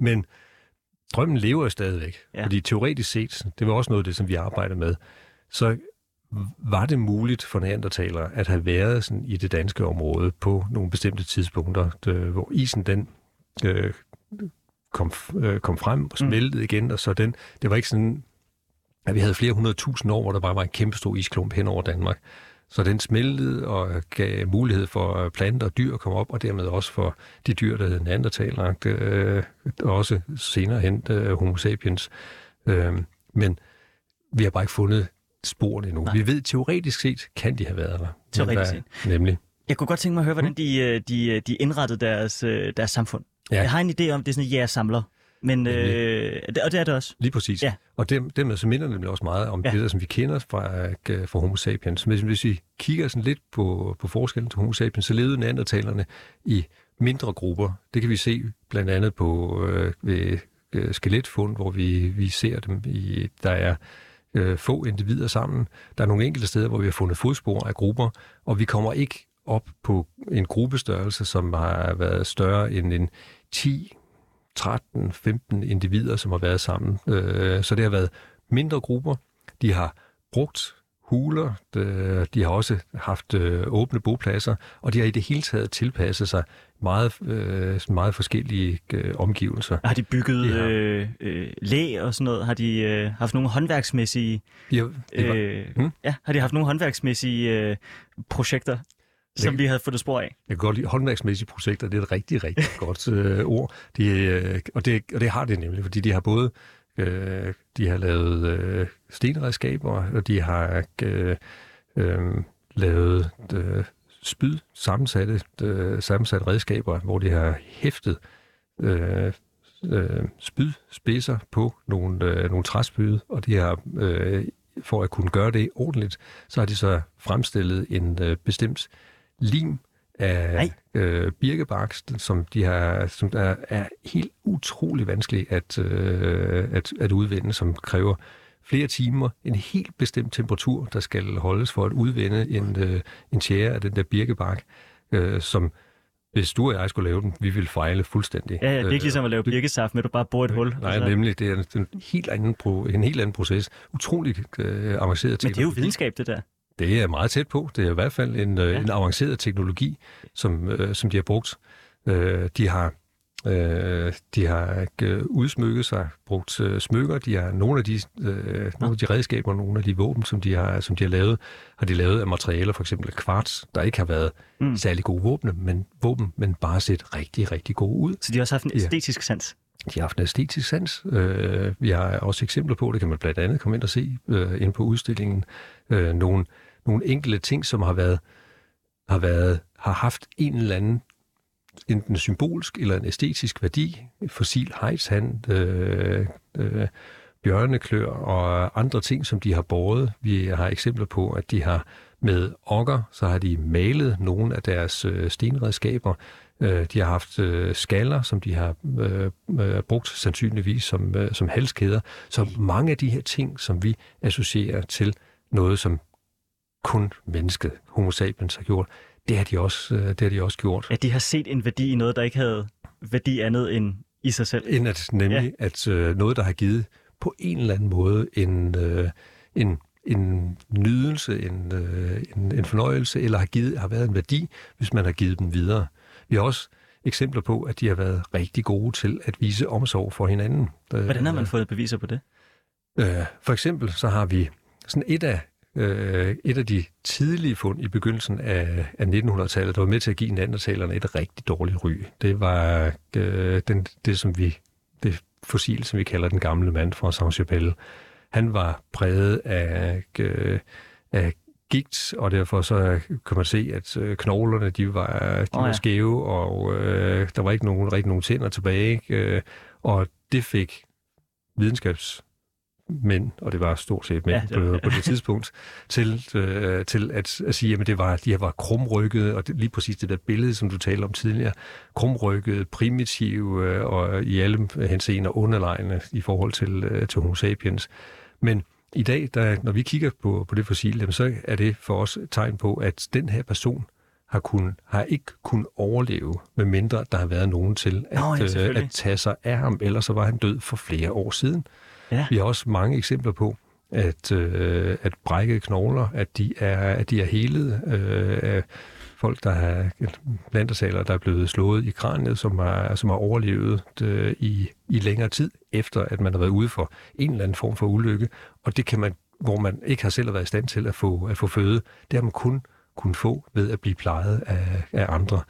Men drømmen lever jo stadigvæk. Ja. Fordi teoretisk set, det var også noget af det, som vi arbejder med, så var det muligt for neandertalere at have været sådan i det danske område på nogle bestemte tidspunkter, øh, hvor isen den øh, kom, øh, kom frem og mm. smeltede mm. igen, og så den, det var ikke sådan, at vi havde flere hundrede tusind år, hvor der bare var en kæmpe stor isklump hen over Danmark. Så den smeltede og gav mulighed for planter og dyr at komme op, og dermed også for de dyr, der hed neandertalere, øh, også senere hen øh, homo sapiens. Øh, men vi har bare ikke fundet sporene endnu. Nej. Vi ved teoretisk set, kan de have været der. Teoretisk set. Nemlig. Jeg kunne godt tænke mig at høre, hvordan mm. de, øh, de, øh, de indrettede deres, øh, deres samfund. Ja. Jeg har en idé om, det er sådan en jægersamler. Men, øh, og det er det også. Lige præcis. Ja. Og det, dermed så minder det også meget om ja. det, der, som vi kender fra, fra Homo sapiens. Men hvis vi kigger sådan lidt på, på forskellen til Homo sapiens, så levede neandertalerne i mindre grupper. Det kan vi se blandt andet på øh, ved, skeletfund, hvor vi, vi ser dem i, der er øh, få individer sammen. Der er nogle enkelte steder, hvor vi har fundet fodspor af grupper, og vi kommer ikke op på en gruppestørrelse, som har været større end en 10, 13, 15 individer, som har været sammen. Øh, så det har været mindre grupper. De har brugt huler, de, har også haft øh, åbne bopladser, og de har i det hele taget tilpasset sig meget, øh, meget forskellige øh, omgivelser. Har de bygget de har, øh, øh, læ og sådan noget? Har de øh, haft nogle håndværksmæssige... Ja, var, øh, hmm? ja, har de haft nogle håndværksmæssige øh, projekter, som det, vi havde fået spor af? Jeg kan godt lide håndværksmæssige projekter. Det er et rigtig, rigtig godt øh, ord. De, øh, og, det, og det har det nemlig, fordi de har både øh, de har lavet øh, stenredskaber, og de har øh, øh, lavet øh, spyd, sammensatte, øh, sammensatte redskaber, hvor de har hæftet øh, øh, spydspidser på nogle, øh, nogle træspyd, og de har, øh, for at kunne gøre det ordentligt, så har de så fremstillet en øh, bestemt lim af øh, birkebark, som, de har, som er, er helt utrolig vanskelig at, øh, at, at udvinde, som kræver flere timer, en helt bestemt temperatur, der skal holdes for at udvinde en, øh, en tjære af den der birkebark, øh, som hvis du og jeg skulle lave den, vi ville fejle fuldstændig. Ja, ja, det er ikke ligesom at lave birkesaft at du bare bor et hul. Nej, så... nemlig. Det er en, en, helt anden, en helt anden proces. Utroligt øh, avanceret Men det er jo videnskab, det der. Det er meget tæt på. Det er i hvert fald en, øh, ja. en avanceret teknologi, som, øh, som de har brugt. Øh, de har Øh, de har ikke udsmykket sig, brugt øh, smykker. De har nogle af de, øh, nogle af de redskaber, nogle af de våben, som de har, som de har lavet, har de lavet af materialer, for eksempel kvarts, der ikke har været mm. særlig gode våben, men, våben, men bare set rigtig, rigtig gode ud. Så de har også haft en æstetisk sans? De har haft en æstetisk sans. Øh, vi har også eksempler på, det kan man blandt andet komme ind og se øh, ind på udstillingen, øh, nogle, nogle enkelte ting, som har været har været har haft en eller anden enten symbolsk eller en æstetisk værdi. Fossil hejshand, øh, øh, bjørneklør og andre ting, som de har båret. Vi har eksempler på, at de har med okker, så har de malet nogle af deres øh, stenredskaber. Øh, de har haft øh, skaller, som de har øh, øh, brugt sandsynligvis som, øh, som halskæder. Så mange af de her ting, som vi associerer til noget, som kun mennesket, homo sapiens, har gjort, det har de også, øh, det har de også gjort. At de har set en værdi i noget, der ikke havde værdi andet end i sig selv. End at, nemlig ja. at øh, noget, der har givet på en eller anden måde en, øh, en, en nydelse, en, øh, en, en fornøjelse, eller har, givet, har været en værdi, hvis man har givet dem videre. Vi har også eksempler på, at de har været rigtig gode til at vise omsorg for hinanden. Hvordan har man fået beviser på det? Øh, for eksempel så har vi sådan et af øh, et af de tidlige fund i begyndelsen af, af 1900-tallet, der var med til at give neandertalerne et rigtig dårligt ry. Det var øh, den, det, som vi, det fossil, som vi kalder den gamle mand fra Saint-Chapelle. Han var præget af, øh, af gigt, og derfor så kan man se, at øh, knoglerne de var, de oh, ja. var skæve, og øh, der var ikke nogen, rigtig nogen tænder tilbage. Øh, og det fik videnskabs mænd, og det var stort set mænd ja, det på, på det tidspunkt, til, øh, til at, at sige, at det var, de her var krumrykkede, og det, lige præcis det der billede, som du talte om tidligere, krumrykkede, primitive øh, og i alle henseender underlegne i forhold til, øh, til homo sapiens. Men i dag, der, når vi kigger på, på det fossil, så er det for os et tegn på, at den her person har, kun, har ikke kun overleve, medmindre der har været nogen til at, Nå, ja, øh, at tage sig af ham, ellers så var han død for flere år siden. Ja. Vi har også mange eksempler på, at, øh, at brækkede knogler, at de er, at de er helet øh, af folk, der har plantersaler, der er blevet slået i kraniet, som har, som har overlevet øh, i, i længere tid, efter at man har været ude for en eller anden form for ulykke. Og det kan man, hvor man ikke har selv været i stand til at få, at få føde, det har man kun kunne få ved at blive plejet af, af andre.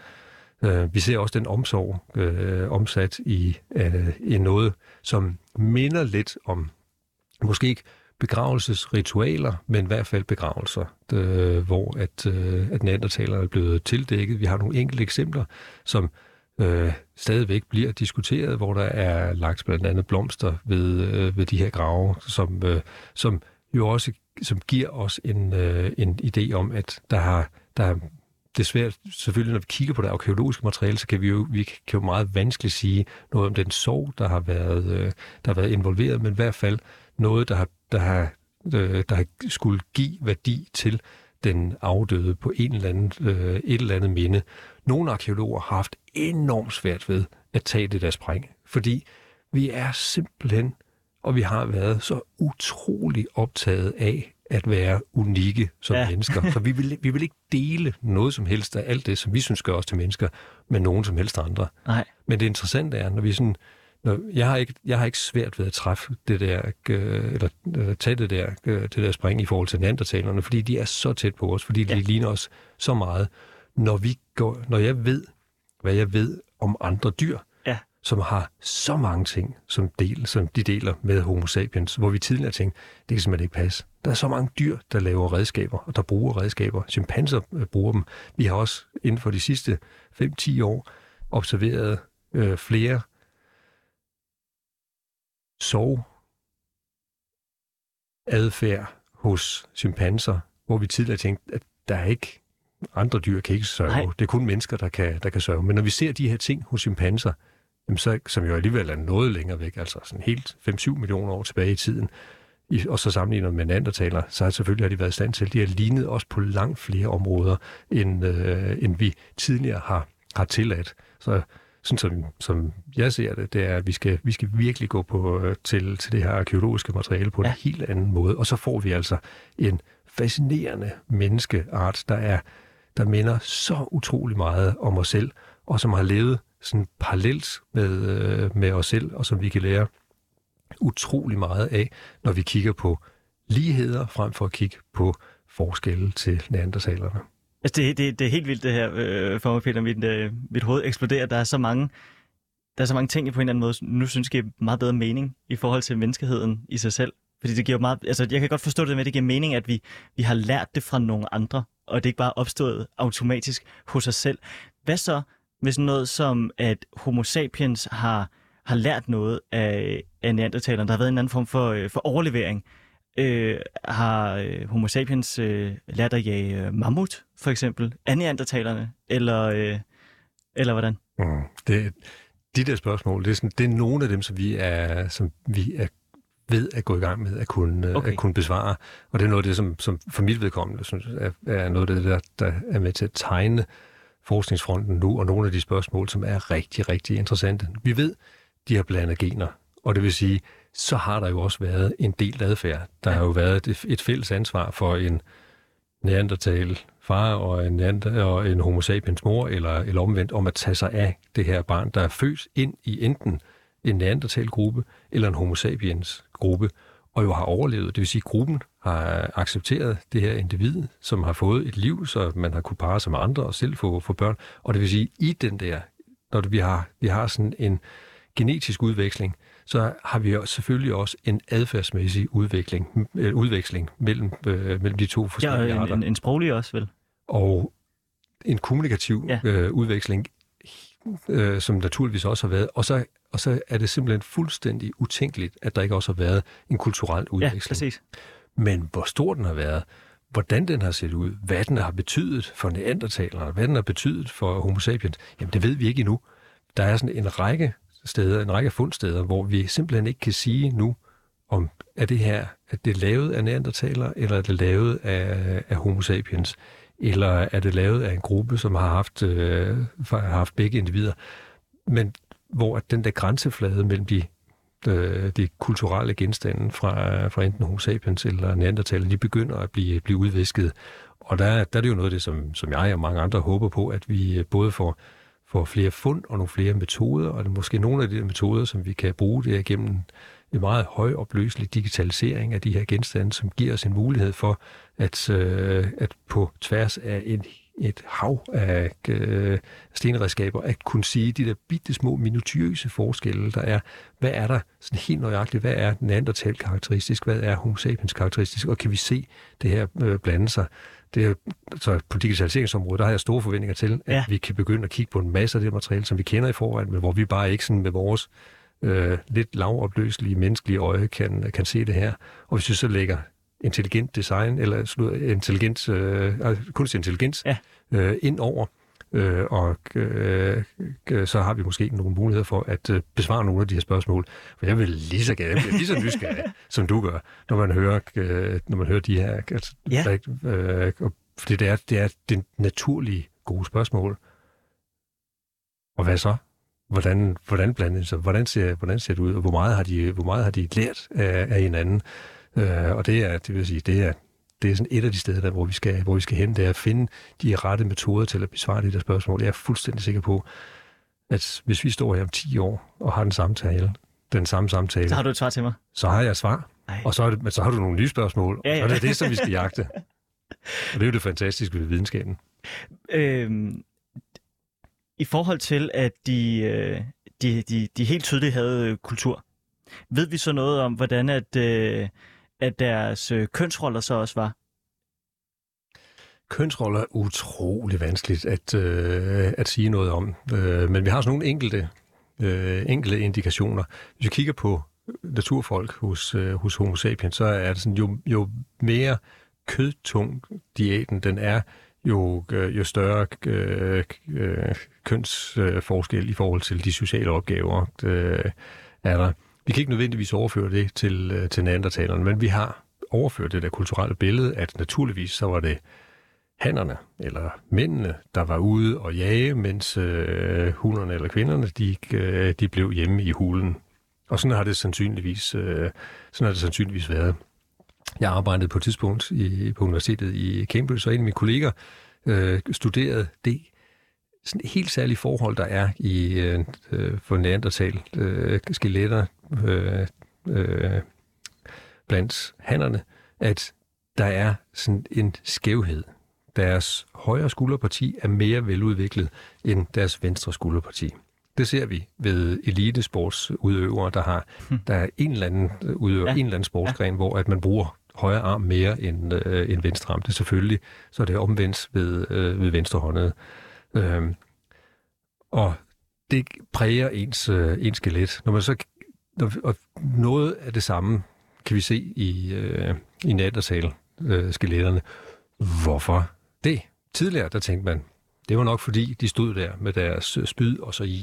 Øh, vi ser også den omsorg øh, omsat i, øh, i noget, som minder lidt om, måske ikke begravelsesritualer, men i hvert fald begravelser, øh, hvor at, øh, at neandertalerne er blevet tildækket. Vi har nogle enkelte eksempler, som øh, stadigvæk bliver diskuteret, hvor der er lagt blandt andet blomster ved, øh, ved de her grave, som, øh, som jo også som giver os en, øh, en idé om, at der har der er svært, selvfølgelig når vi kigger på det arkeologiske materiale, så kan vi jo, vi kan jo meget vanskeligt sige noget om den sorg, der har været, øh, der har været involveret, men i hvert fald noget, der har, der har, øh, der har skulle give værdi til den afdøde på en eller anden, øh, et eller andet minde. Nogle arkeologer har haft enormt svært ved at tage det der spring, fordi vi er simpelthen, og vi har været så utrolig optaget af at være unikke som ja. mennesker. Så vi vil, vi vil ikke dele noget som helst af alt det, som vi synes gør os til mennesker, med nogen som helst andre. Nej. Men det interessante er, når vi sådan... Når, jeg, har ikke, jeg har ikke svært ved at træffe det der, øh, eller øh, tage det der, øh, det der spring i forhold til neandertalerne, fordi de er så tæt på os, fordi ja. de ligner os så meget. Når, vi går, når jeg ved, hvad jeg ved om andre dyr, som har så mange ting, som, del, som de deler med Homo sapiens, hvor vi tidligere tænkte, det kan simpelthen ikke passe. Der er så mange dyr, der laver redskaber, og der bruger redskaber. Chimpanser øh, bruger dem. Vi har også inden for de sidste 5-10 år observeret øh, flere sov adfærd hos chimpanser, hvor vi tidligere tænkte, at der er ikke andre dyr kan ikke sørge. Nej. Det er kun mennesker, der kan, der kan sørge. Men når vi ser de her ting hos chimpanser, jamen så, som jo alligevel er noget længere væk, altså sådan helt 5-7 millioner år tilbage i tiden, i, og så sammenligner med neandertaler, så har selvfølgelig har de været i stand til, de har lignet os på langt flere områder, end, øh, end vi tidligere har, har tilladt. Så sådan som, som jeg ser det, det er, at vi skal, vi skal virkelig gå på, øh, til, til det her arkeologiske materiale på ja. en helt anden måde. Og så får vi altså en fascinerende menneskeart, der er der minder så utrolig meget om os selv, og som har levet sådan parallelt med, øh, med os selv, og som vi kan lære utrolig meget af, når vi kigger på ligheder, frem for at kigge på forskelle til neandertalerne. Altså, det, det, det er helt vildt det her, øh, for mig, Peter. Mit, øh, mit hoved eksploderer. Der er så mange der er så mange ting, jeg på en eller anden måde nu synes giver meget bedre mening i forhold til menneskeheden i sig selv. Fordi det giver meget, altså jeg kan godt forstå det med, at det giver mening, at vi, vi har lært det fra nogle andre, og det er ikke bare opstået automatisk hos os selv. Hvad så med sådan noget som, at homo sapiens har, har lært noget af, af neandertalerne? Der har været en anden form for, øh, for overlevering. Øh, har øh, homo sapiens øh, lært at jage øh, mammut, for eksempel, af neandertalerne? Eller, øh, eller hvordan? Mm, det, de der spørgsmål, det er, sådan, det er nogle af dem, som vi er, som vi er ved at gå i gang med at kunne, okay. at kunne besvare. Og det er noget af det, som, som for mit vedkommende synes, er, er noget af det, der, der er med til at tegne forskningsfronten nu, og nogle af de spørgsmål, som er rigtig, rigtig interessante. Vi ved, de har blandet gener, og det vil sige, så har der jo også været en del adfærd. Der ja. har jo været et, et fælles ansvar for en neandertal far og en, og en homo sapiens mor, eller, eller omvendt, om at tage sig af det her barn, der er født ind i enten en neandertal-gruppe eller en homo sapiens-gruppe, og jo har overlevet. Det vil sige, at gruppen har accepteret det her individ, som har fået et liv, så man har kunne parre sig med andre og selv få, få børn. Og det vil sige, i den der, når vi har, vi har sådan en genetisk udveksling, så har vi selvfølgelig også en adfærdsmæssig udvikling, øh, udveksling mellem, øh, mellem de to forskellige ja, en, arter. En, en sproglig også, vel? Og en kommunikativ ja. øh, udveksling, øh, som naturligvis også har været. Og så, og så er det simpelthen fuldstændig utænkeligt, at der ikke også har været en kulturel udveksling. Ja, præcis. Men hvor stor den har været, hvordan den har set ud, hvad den har betydet for neandertalerne, hvad den har betydet for homo sapiens, jamen det ved vi ikke endnu. Der er sådan en række steder, en række fundsteder, hvor vi simpelthen ikke kan sige nu, om er det her, at det er lavet af neandertaler, eller er det lavet af, af homo sapiens, eller er det lavet af en gruppe, som har haft, øh, har haft begge individer. Men hvor at den der grænseflade mellem de, øh, de kulturelle genstande fra, fra enten homo sapiens eller neandertaler, de begynder at blive, blive udvisket. Og der, der er det jo noget af det, som, som jeg og mange andre håber på, at vi øh, både får får flere fund og nogle flere metoder, og det er måske nogle af de metoder, som vi kan bruge det gennem en meget højopløselig digitalisering af de her genstande, som giver os en mulighed for at, øh, at på tværs af et, et hav af øh, stenredskaber, at kunne sige de der bitte små minutiøse forskelle, der er. Hvad er der sådan helt nøjagtigt? Hvad er den neandertal karakteristisk? Hvad er homo sapiens karakteristisk? Og kan vi se det her øh, blande sig? Det er, så på digitaliseringsområdet, der har jeg store forventninger til, at ja. vi kan begynde at kigge på en masse af det materiale, som vi kender i forvejen, men hvor vi bare ikke sådan med vores øh, lidt lavopløselige menneskelige øje kan, kan se det her. Og hvis vi så lægger intelligent design, eller intelligent, øh, kunstig intelligens ja. øh, ind over, øh, og øh, så har vi måske nogle muligheder for at øh, besvare nogle af de her spørgsmål. For jeg vil lige så gerne, jeg lige så nysgerrig, som du gør, når man hører, øh, når man hører de her. Altså, ja. øh, fordi det er, det er det naturlige gode spørgsmål. Og hvad så? Hvordan, hvordan blander det sig? Hvordan ser, hvordan ser det ud? Og hvor meget har de, hvor meget har de lært af, af hinanden? Øh, og det er, det vil sige, det er, det er sådan et af de steder, der, hvor, vi skal, hvor vi skal hen, det er at finde de rette metoder til at besvare de der spørgsmål. Jeg er fuldstændig sikker på, at hvis vi står her om 10 år og har den samtale, den samme samtale... Så har du et svar til mig. Så har jeg et svar. Ej. Og så, er det, men så har du nogle nye spørgsmål. Ja, ja. Og det er det, som vi skal jagte. og det er jo det fantastiske ved videnskaben. Øhm, I forhold til, at de, øh, de, de, de helt tydeligt havde øh, kultur, ved vi så noget om, hvordan at... Øh, at deres øh, kønsroller så også var? Kønsroller er utrolig vanskeligt at, øh, at sige noget om, øh, men vi har sådan nogle enkelte, øh, enkelte indikationer. Hvis vi kigger på naturfolk hos, øh, hos homo sapiens, så er det sådan, jo, jo mere kødtung diæten den er, jo, øh, jo større øh, øh, kønsforskel i forhold til de sociale opgaver øh, er der. Vi kan ikke nødvendigvis overføre det til, øh, til neandertalerne, men vi har overført det der kulturelle billede, at naturligvis så var det hannerne, eller mændene, der var ude og jage, mens øh, hunderne eller kvinderne, de, øh, de blev hjemme i hulen. Og sådan har det sandsynligvis, øh, sådan har det sandsynligvis været. Jeg arbejdede på et tidspunkt i, på universitetet i Cambridge, og en af mine kolleger øh, studerede det sådan helt særlige forhold, der er i øh, øh for neandertal øh, skeletter øh, øh, blandt hannerne, at der er sådan en skævhed. Deres højre skulderparti er mere veludviklet end deres venstre skulderparti. Det ser vi ved elitesportsudøvere, der har der er en eller anden udøver, ja. en eller anden sportsgren, ja. hvor at man bruger højre arm mere end, øh, end venstre arm. Det er selvfølgelig, så er det omvendt ved, øh, ved venstre håndet. Øhm, og det præger ens, øh, ens skelet. Når man så, og noget af det samme kan vi se i, øh, i nattersal øh, skeletterne. Hvorfor det? Tidligere, der tænkte man, det var nok fordi, de stod der med deres spyd, og så i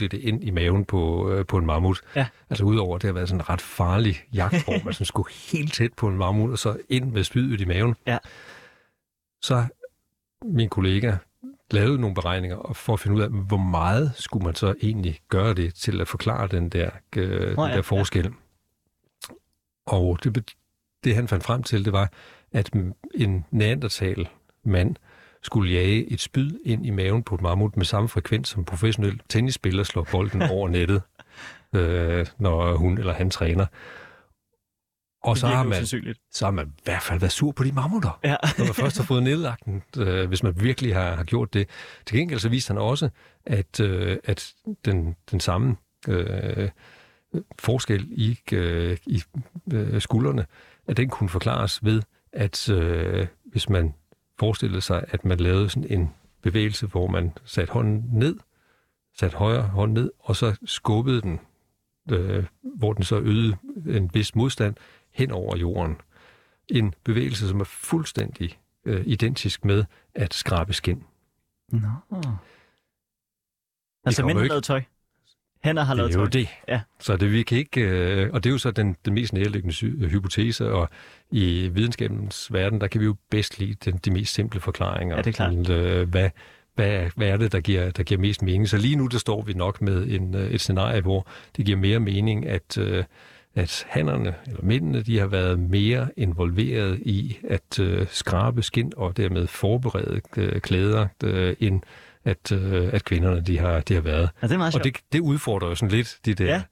det ind i maven på, øh, på en mammut. Ja. Altså udover det har været sådan en ret farlig jagtform, man sådan skulle helt tæt på en mammut, og så ind med spydet i maven. Ja. Så min kollega lavede nogle beregninger for at finde ud af, hvor meget skulle man så egentlig gøre det til at forklare den der, øh, oh, ja, den der forskel. Ja. Og det, det han fandt frem til, det var, at en neandertal mand skulle jage et spyd ind i maven på et mammut med samme frekvens som professionel tennisspiller slår bolden over nettet, øh, når hun eller han træner. Og så har, man, så har man i hvert fald været sur på de mammutter, ja. når man først har fået nedlagt den, øh, hvis man virkelig har, har gjort det. Til gengæld så viste han også, at, øh, at den, den samme øh, forskel i, øh, i øh, skuldrene, at den kunne forklares ved, at øh, hvis man forestillede sig, at man lavede sådan en bevægelse, hvor man satte hånden ned, satte højre hånd ned, og så skubbede den, øh, hvor den så øgede en vis modstand hen over jorden. En bevægelse, som er fuldstændig øh, identisk med at skrabe skin. Nå. Altså mindre tøj? Hænder har lavet Det er jo det. Ja. Så det vi kan ikke, øh, og det er jo så den, den mest nærliggende hypotese, og i videnskabens verden, der kan vi jo bedst lide den, de mest simple forklaringer. Ja, det er klart. Til, øh, hvad, hvad, hvad er det, der giver, der giver mest mening? Så lige nu, der står vi nok med en, øh, et scenarie, hvor det giver mere mening, at, øh, at hannerne, eller mændene, de har været mere involveret i at øh, skrabe skin og dermed forberede øh, klæder, øh, end at, øh, at kvinderne de har, de har været. Ja, det er meget og det, det udfordrer jo sådan lidt de der ja.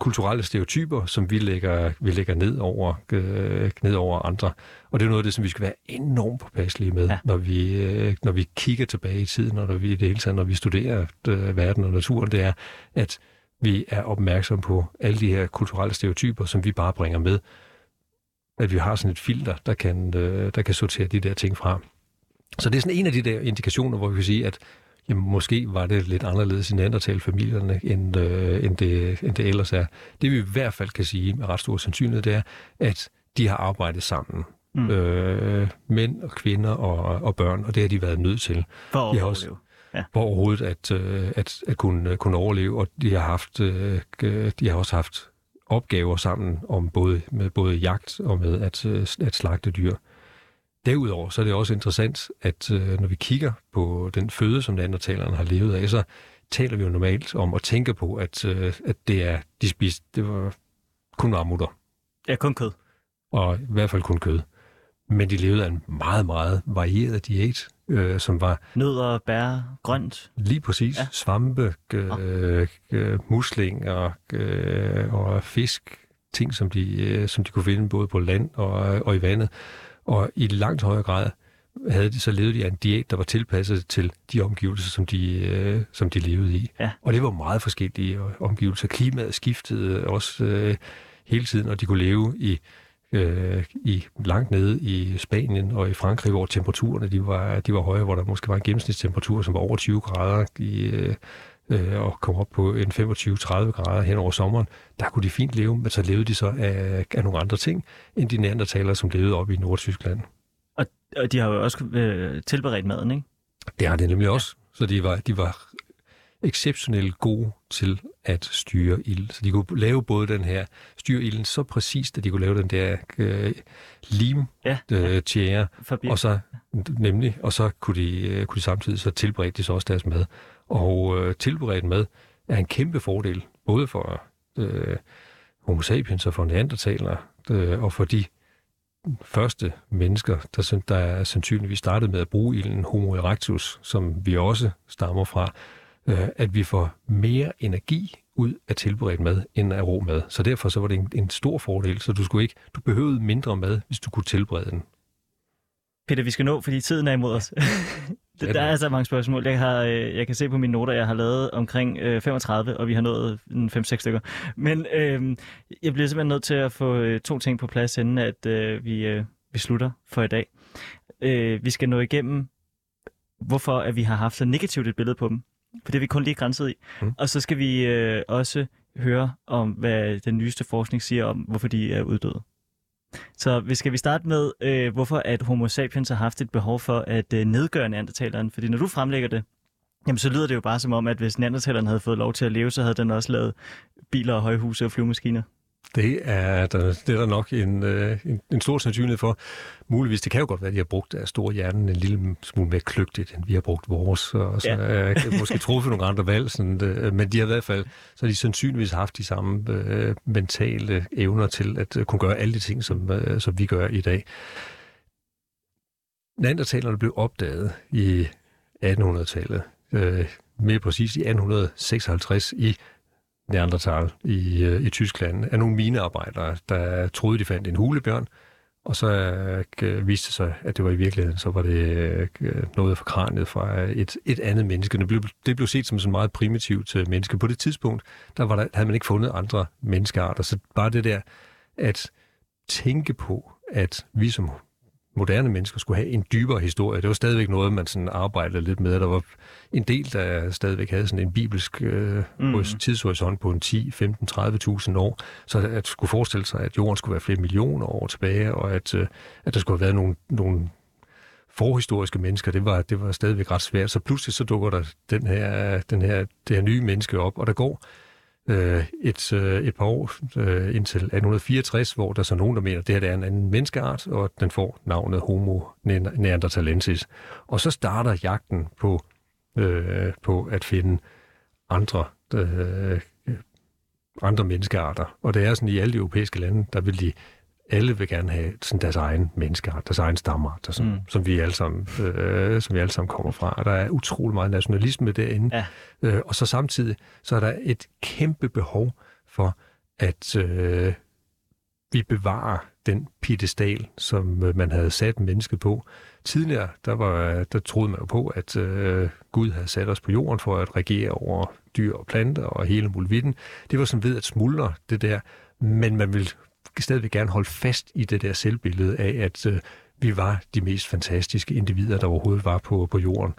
kulturelle stereotyper, som vi lægger, vi lægger ned, over, øh, ned over andre. Og det er noget af det, som vi skal være enormt påpasselige med, ja. når, vi, øh, når vi kigger tilbage i tiden, og når vi i det hele taget, når vi studerer øh, verden og naturen, det er, at vi er opmærksomme på alle de her kulturelle stereotyper, som vi bare bringer med. At vi har sådan et filter, der kan, øh, der kan sortere de der ting fra. Så det er sådan en af de der indikationer, hvor vi kan sige, at jamen, måske var det lidt anderledes i neandertal-familierne, end, øh, end, det, end det ellers er. Det vi i hvert fald kan sige med ret stor sandsynlighed, det er, at de har arbejdet sammen. Mm. Øh, mænd og kvinder og, og børn, og det har de været nødt til. For de har også, ja. For overhovedet at, øh, at, at kunne, kunne overleve, og de har, haft, øh, de har også haft opgaver sammen om både, med både jagt og med at, øh, at slagte dyr. Derudover så er det også interessant, at øh, når vi kigger på den føde, som neandertalerne har levet af, så taler vi jo normalt om at tænke på, at, øh, at det er, de spiste, det var kun mammutter. Ja, kun kød. Og i hvert fald kun kød. Men de levede af en meget, meget varieret diæt, øh, som var... Nødder, bær, grønt. Lige præcis. Ja. Svampe, øh, øh, muslinger øh, og fisk. Ting, som de, øh, som de kunne finde både på land og, og i vandet. Og i langt højere grad havde de så levet de en diæt, der var tilpasset til de omgivelser, som de, øh, som de levede i. Ja. Og det var meget forskellige omgivelser. Klimaet skiftede også øh, hele tiden, og de kunne leve i øh, i langt nede i Spanien og i Frankrig, hvor temperaturerne de var, de var høje, hvor der måske var en gennemsnitstemperatur, som var over 20 grader i, øh, og kom op på en 25-30 grader hen over sommeren, der kunne de fint leve, men så levede de så af, af nogle andre ting, end de neandertalere, som levede op i Nordtyskland. Og, og de har jo også øh, tilberedt maden, ikke? Det har de nemlig også. Så de var, de var exceptionelt gode til at styre ild. Så de kunne lave både den her, styre ilden så præcist, at de kunne lave den der øh, lim Ja, øh, tjære, og så nemlig, og så kunne de, øh, kunne de samtidig så tilberede de så også deres mad. Og øh, tilberedt mad er en kæmpe fordel, både for øh, homo sapiens og for neandertalere, øh, og for de første mennesker, der, der sandsynligvis startede med at bruge ilden Homo erectus, som vi også stammer fra, øh, at vi får mere energi ud af tilberedt mad, end af rå mad. Så derfor så var det en, en stor fordel, så du skulle ikke, du behøvede mindre mad, hvis du kunne tilberede den. Peter, vi skal nå, fordi tiden er imod os. Der den er altså mange spørgsmål. Jeg, har, øh, jeg kan se på mine noter, jeg har lavet omkring øh, 35, og vi har nået en 5-6 stykker. Men øh, jeg bliver simpelthen nødt til at få øh, to ting på plads, inden at øh, vi, øh, vi slutter for i dag. Øh, vi skal nå igennem, hvorfor at vi har haft så negativt et billede på dem. For det er vi kun lige grænset i. Mm. Og så skal vi øh, også høre om, hvad den nyeste forskning siger om, hvorfor de er uddøde. Så vi skal vi starte med, øh, hvorfor at homo sapiens har haft et behov for at øh, nedgøre neandertaleren. Fordi når du fremlægger det, jamen så lyder det jo bare som om, at hvis neandertaleren havde fået lov til at leve, så havde den også lavet biler og højhuse og flyvemaskiner. Det er der, det er der nok en, øh, en, en stor sandsynlighed for. Muligvis, det kan jo godt være, at de har brugt deres store hjerne en lille smule mere kløgtigt, end vi har brugt vores, og så ja. øh, måske truffet nogle andre valg, sådan, øh, men de har i hvert fald, så har de sandsynligvis haft de samme øh, mentale evner til at øh, kunne gøre alle de ting, som, øh, som vi gør i dag. Neandertalerne blev opdaget i 1800-tallet, øh, mere præcis i 1856 i Neandertal i, øh, i Tyskland af nogle minearbejdere, der troede, de fandt en hulebjørn, og så øh, øh, viste det sig, at det var i virkeligheden, så var det øh, øh, noget fra kraniet fra et, et andet menneske. Det blev, det blev set som sådan meget primitivt øh, menneske. På det tidspunkt, der, var der havde man ikke fundet andre menneskearter, så bare det der at tænke på, at vi som moderne mennesker skulle have en dybere historie. Det var stadigvæk noget, man sådan arbejdede lidt med. Der var en del, der stadigvæk havde sådan en bibelsk øh, Mm. tidshorisont på en 10, 15, 30.000 år. Så at skulle forestille sig, at jorden skulle være flere millioner år tilbage, og at, øh, at der skulle have været nogle, nogle forhistoriske mennesker, det var, det var stadigvæk ret svært. Så pludselig så dukker der den her, den her, det her nye menneske op, og der går øh, et, øh, et par år øh, indtil 1864, hvor der så nogen, der mener, at det her det er en anden menneskeart, og den får navnet Homo neanderthalensis. Og så starter jagten på, øh, på at finde andre, øh, andre menneskearter. Og det er sådan, i alle de europæiske lande, der vil de alle vil gerne have sådan deres egen menneskeart, deres egen stammer, der, som, Mm. som, vi alle sammen, øh, som vi alle sammen kommer fra. Og der er utrolig meget nationalisme derinde. Ja. Øh, og så samtidig, så er der et kæmpe behov for, at øh, vi bevarer den piedestal, som øh, man havde sat mennesket på. Tidligere, der, var, der troede man jo på, at øh, Gud havde sat os på jorden for at regere over dyr og planter og hele muligheden. Det var sådan ved at smuldre det der, men man vil stadigvæk gerne holde fast i det der selvbillede af, at øh, vi var de mest fantastiske individer, der overhovedet var på, på jorden.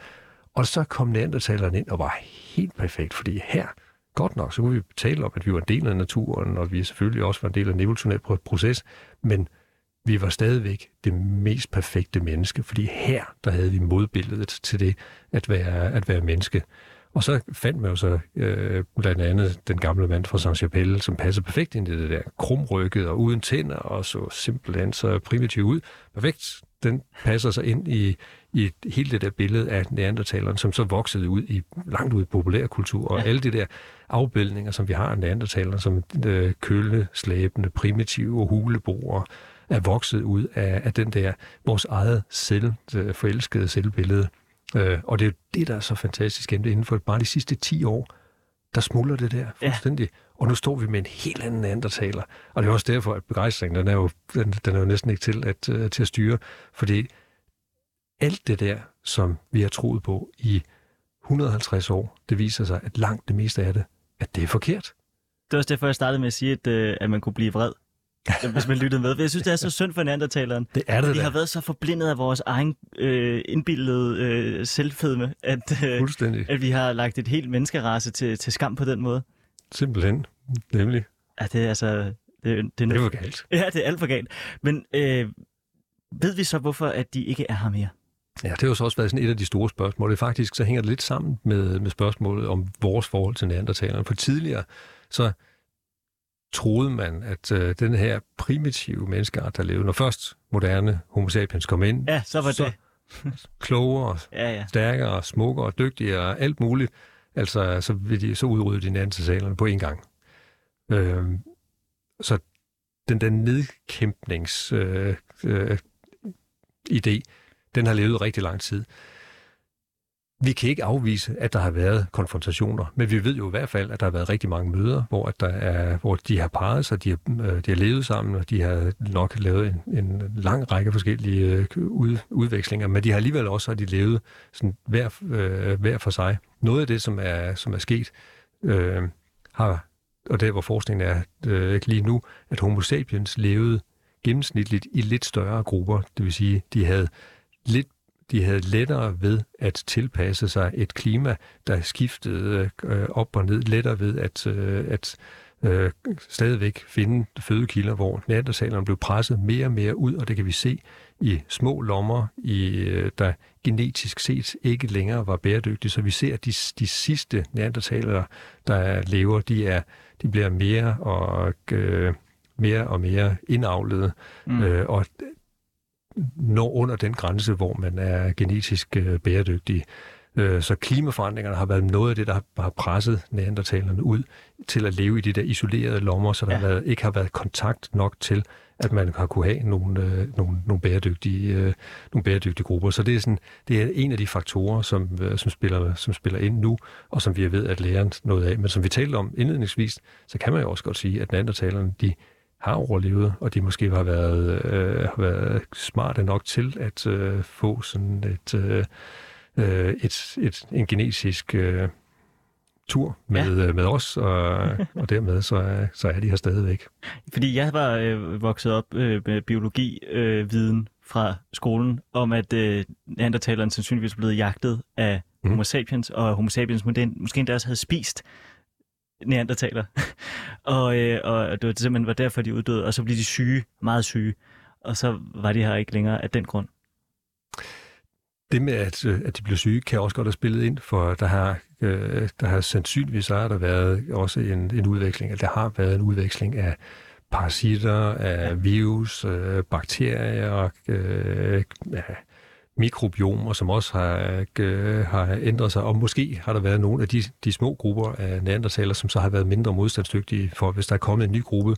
Og så kom neandertalerne ind og var helt perfekt, fordi her, godt nok, så kunne vi tale om, at vi var en del af naturen, og vi selvfølgelig også var en del af en proces, men vi var stadigvæk det mest perfekte menneske, fordi her, der havde vi modbilledet til det at være, at være menneske. Og så fandt man jo så øh, blandt andet den gamle mand fra Saint-Chapelle, som passede perfekt ind i det der krumrykket og uden tænder, og så simpelthen så primitiv ud. Perfekt. Den passer sig ind i, i hele det der billede af neandertaleren, som så voksede ud i langt ud i populærkultur, og Ja. alle de der afbildninger, som vi har af neandertaleren, som øh, køleslæbende, primitive huleboere, er vokset ud af, af den der, vores eget selv, øh, forelskede selvbillede. Øh, og det er jo det, der er så fantastisk inden for bare de sidste 10 år, der smuldrer det der fuldstændig. Ja. Og nu står vi med en helt anden neandertaler. Og det er også derfor, at begejstringen, den er jo, den, den er jo næsten ikke til at, uh, til at styre. Fordi alt det der, som vi har troet på i 150 år, det viser sig, at langt det meste af det, at det er forkert. Det var også derfor, jeg startede med at sige, at, øh, at man kunne blive vred, hvis man lyttede med. For jeg synes, det er så synd for neandertaleren. Det er det Vi har været så forblindet af vores egen øh, indbildede øh, selvfedme, at, øh, at vi har lagt et helt menneskerace til, til skam på den måde. Simpelthen. Nemlig. Ja, det er altså... Det, det, er Det noget- var galt. Ja, det er alt for galt. Men øh, ved vi så, hvorfor at de ikke er her mere? Ja, det har jo så også været sådan et af de store spørgsmål. Det faktisk så hænger det lidt sammen med, med spørgsmålet om vores forhold til neandertalerne. For tidligere, så troede man, at øh, den her primitive menneskeart, der levede, når først moderne homo sapiens kom ind, Ja, så var så det. klogere, Ja, ja. stærkere, smukkere, dygtigere alt muligt, altså så, vil de, så udrydde de neandertalerne på en gang. Øh, så den der nedkæmpnings øh, øh, idé, den har levet rigtig lang tid. Vi kan ikke afvise, at der har været konfrontationer, men vi ved jo i hvert fald, at der har været rigtig mange møder, hvor, at der er, hvor de har parret sig, de har, øh, de har levet sammen, og de har nok lavet en, en lang række forskellige øh, ud, udvekslinger, men de har alligevel også har de levet sådan hver, øh, hver for sig. Noget af det, som er, som er sket, øh, har, og der hvor forskningen er øh, lige nu, at homo sapiens levede gennemsnitligt i lidt større grupper, det vil sige, de havde lidt de havde lettere ved at tilpasse sig et klima, der skiftede øh, op og ned, lettere ved at, øh, at øh, stadigvæk finde fødekilder, hvor neandertalerne blev presset mere og mere ud, og det kan vi se i små lommer, i, øh, der genetisk set ikke længere var bæredygtige. Så vi ser, at de, de sidste neandertalere, der lever, de, er, de bliver mere og, øh, mere og mere indavlede, mm. øh, og når under den grænse, hvor man er genetisk øh, bæredygtig. Øh, så klimaforandringerne har været noget af det, der har presset neandertalerne ud til at leve i de der isolerede lommer, så der ja. har været, ikke har været kontakt nok til, at man har kunne have nogle, øh, nogle, nogle, bæredygtige, øh, nogle bæredygtige grupper. Så det er, sådan, det er en af de faktorer, som, øh, som, spiller, som spiller ind nu, og som vi er ved at lære noget af. Men som vi talte om indledningsvis, så kan man jo også godt sige, at neandertalerne, de har overlevet, og de måske har været, øh, har været smarte nok til at øh, få sådan et, øh, et, et, en genetisk øh, tur med, ja. med os, og, og dermed så, så er de her stadigvæk. Fordi jeg var øh, vokset op øh, med biologi-viden øh, fra skolen, om at øh, neandertaleren sandsynligvis blev jagtet af mm. homo sapiens, og homo sapiens måske endda også havde spist neandertaler. og, øh, og det var simpelthen var derfor, de uddøde, og så blev de syge, meget syge. Og så var de her ikke længere af den grund. Det med, at, øh, at de blev syge, kan også godt have spillet ind, for der har, øh, der har sandsynligvis har der været også en, en udveksling, at der har været en udveksling af parasitter, af ja. virus, øh, bakterier, øh, ja, mikrobiomer, som også har, øh, har ændret sig, og måske har der været nogle af de, de små grupper af neandertaler, som så har været mindre modstandsdygtige, for hvis der er kommet en ny gruppe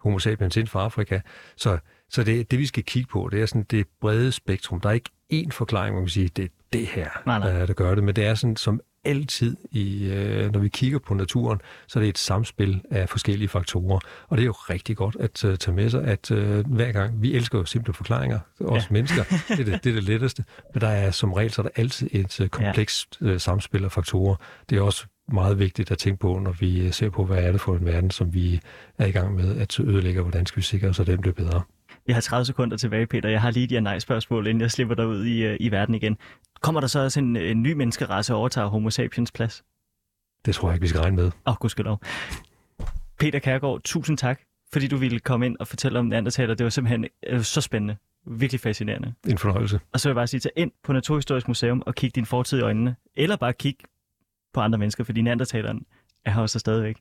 homo sapiens ind fra Afrika. Så, så det, det, vi skal kigge på, det er sådan det brede spektrum. Der er ikke én forklaring, hvor man kan sige, det er det her, nej, nej. Der, der gør det, men det er sådan, som altid, i, øh, når vi kigger på naturen, så er det et samspil af forskellige faktorer. Og det er jo rigtig godt at uh, tage med sig, at uh, hver gang, vi elsker jo simple forklaringer, os ja. mennesker, det er det, det er det letteste, men der er som regel, så er der altid et uh, komplekst uh, samspil af faktorer. Det er også meget vigtigt at tænke på, når vi ser på, hvad er det for en verden, som vi er i gang med at ødelægge, hvordan skal vi sikre os, at den bliver bedre. Vi har 30 sekunder tilbage, Peter. Jeg har lige de her nej-spørgsmål, inden jeg slipper dig ud i, i verden igen. Kommer der så også en, en ny menneskerace og overtager homo sapiens plads? Det tror jeg ikke, vi skal regne med. Åh, oh, gudskelov. Peter Kærgaard, tusind tak, fordi du ville komme ind og fortælle om neandertaler. Det var simpelthen øh, så spændende. Virkelig fascinerende. En fornøjelse. Og så vil jeg bare sige, tag ind på Naturhistorisk Museum og kig din fortid i øjnene. Eller bare kig på andre mennesker, fordi neandertaleren er her også stadigvæk.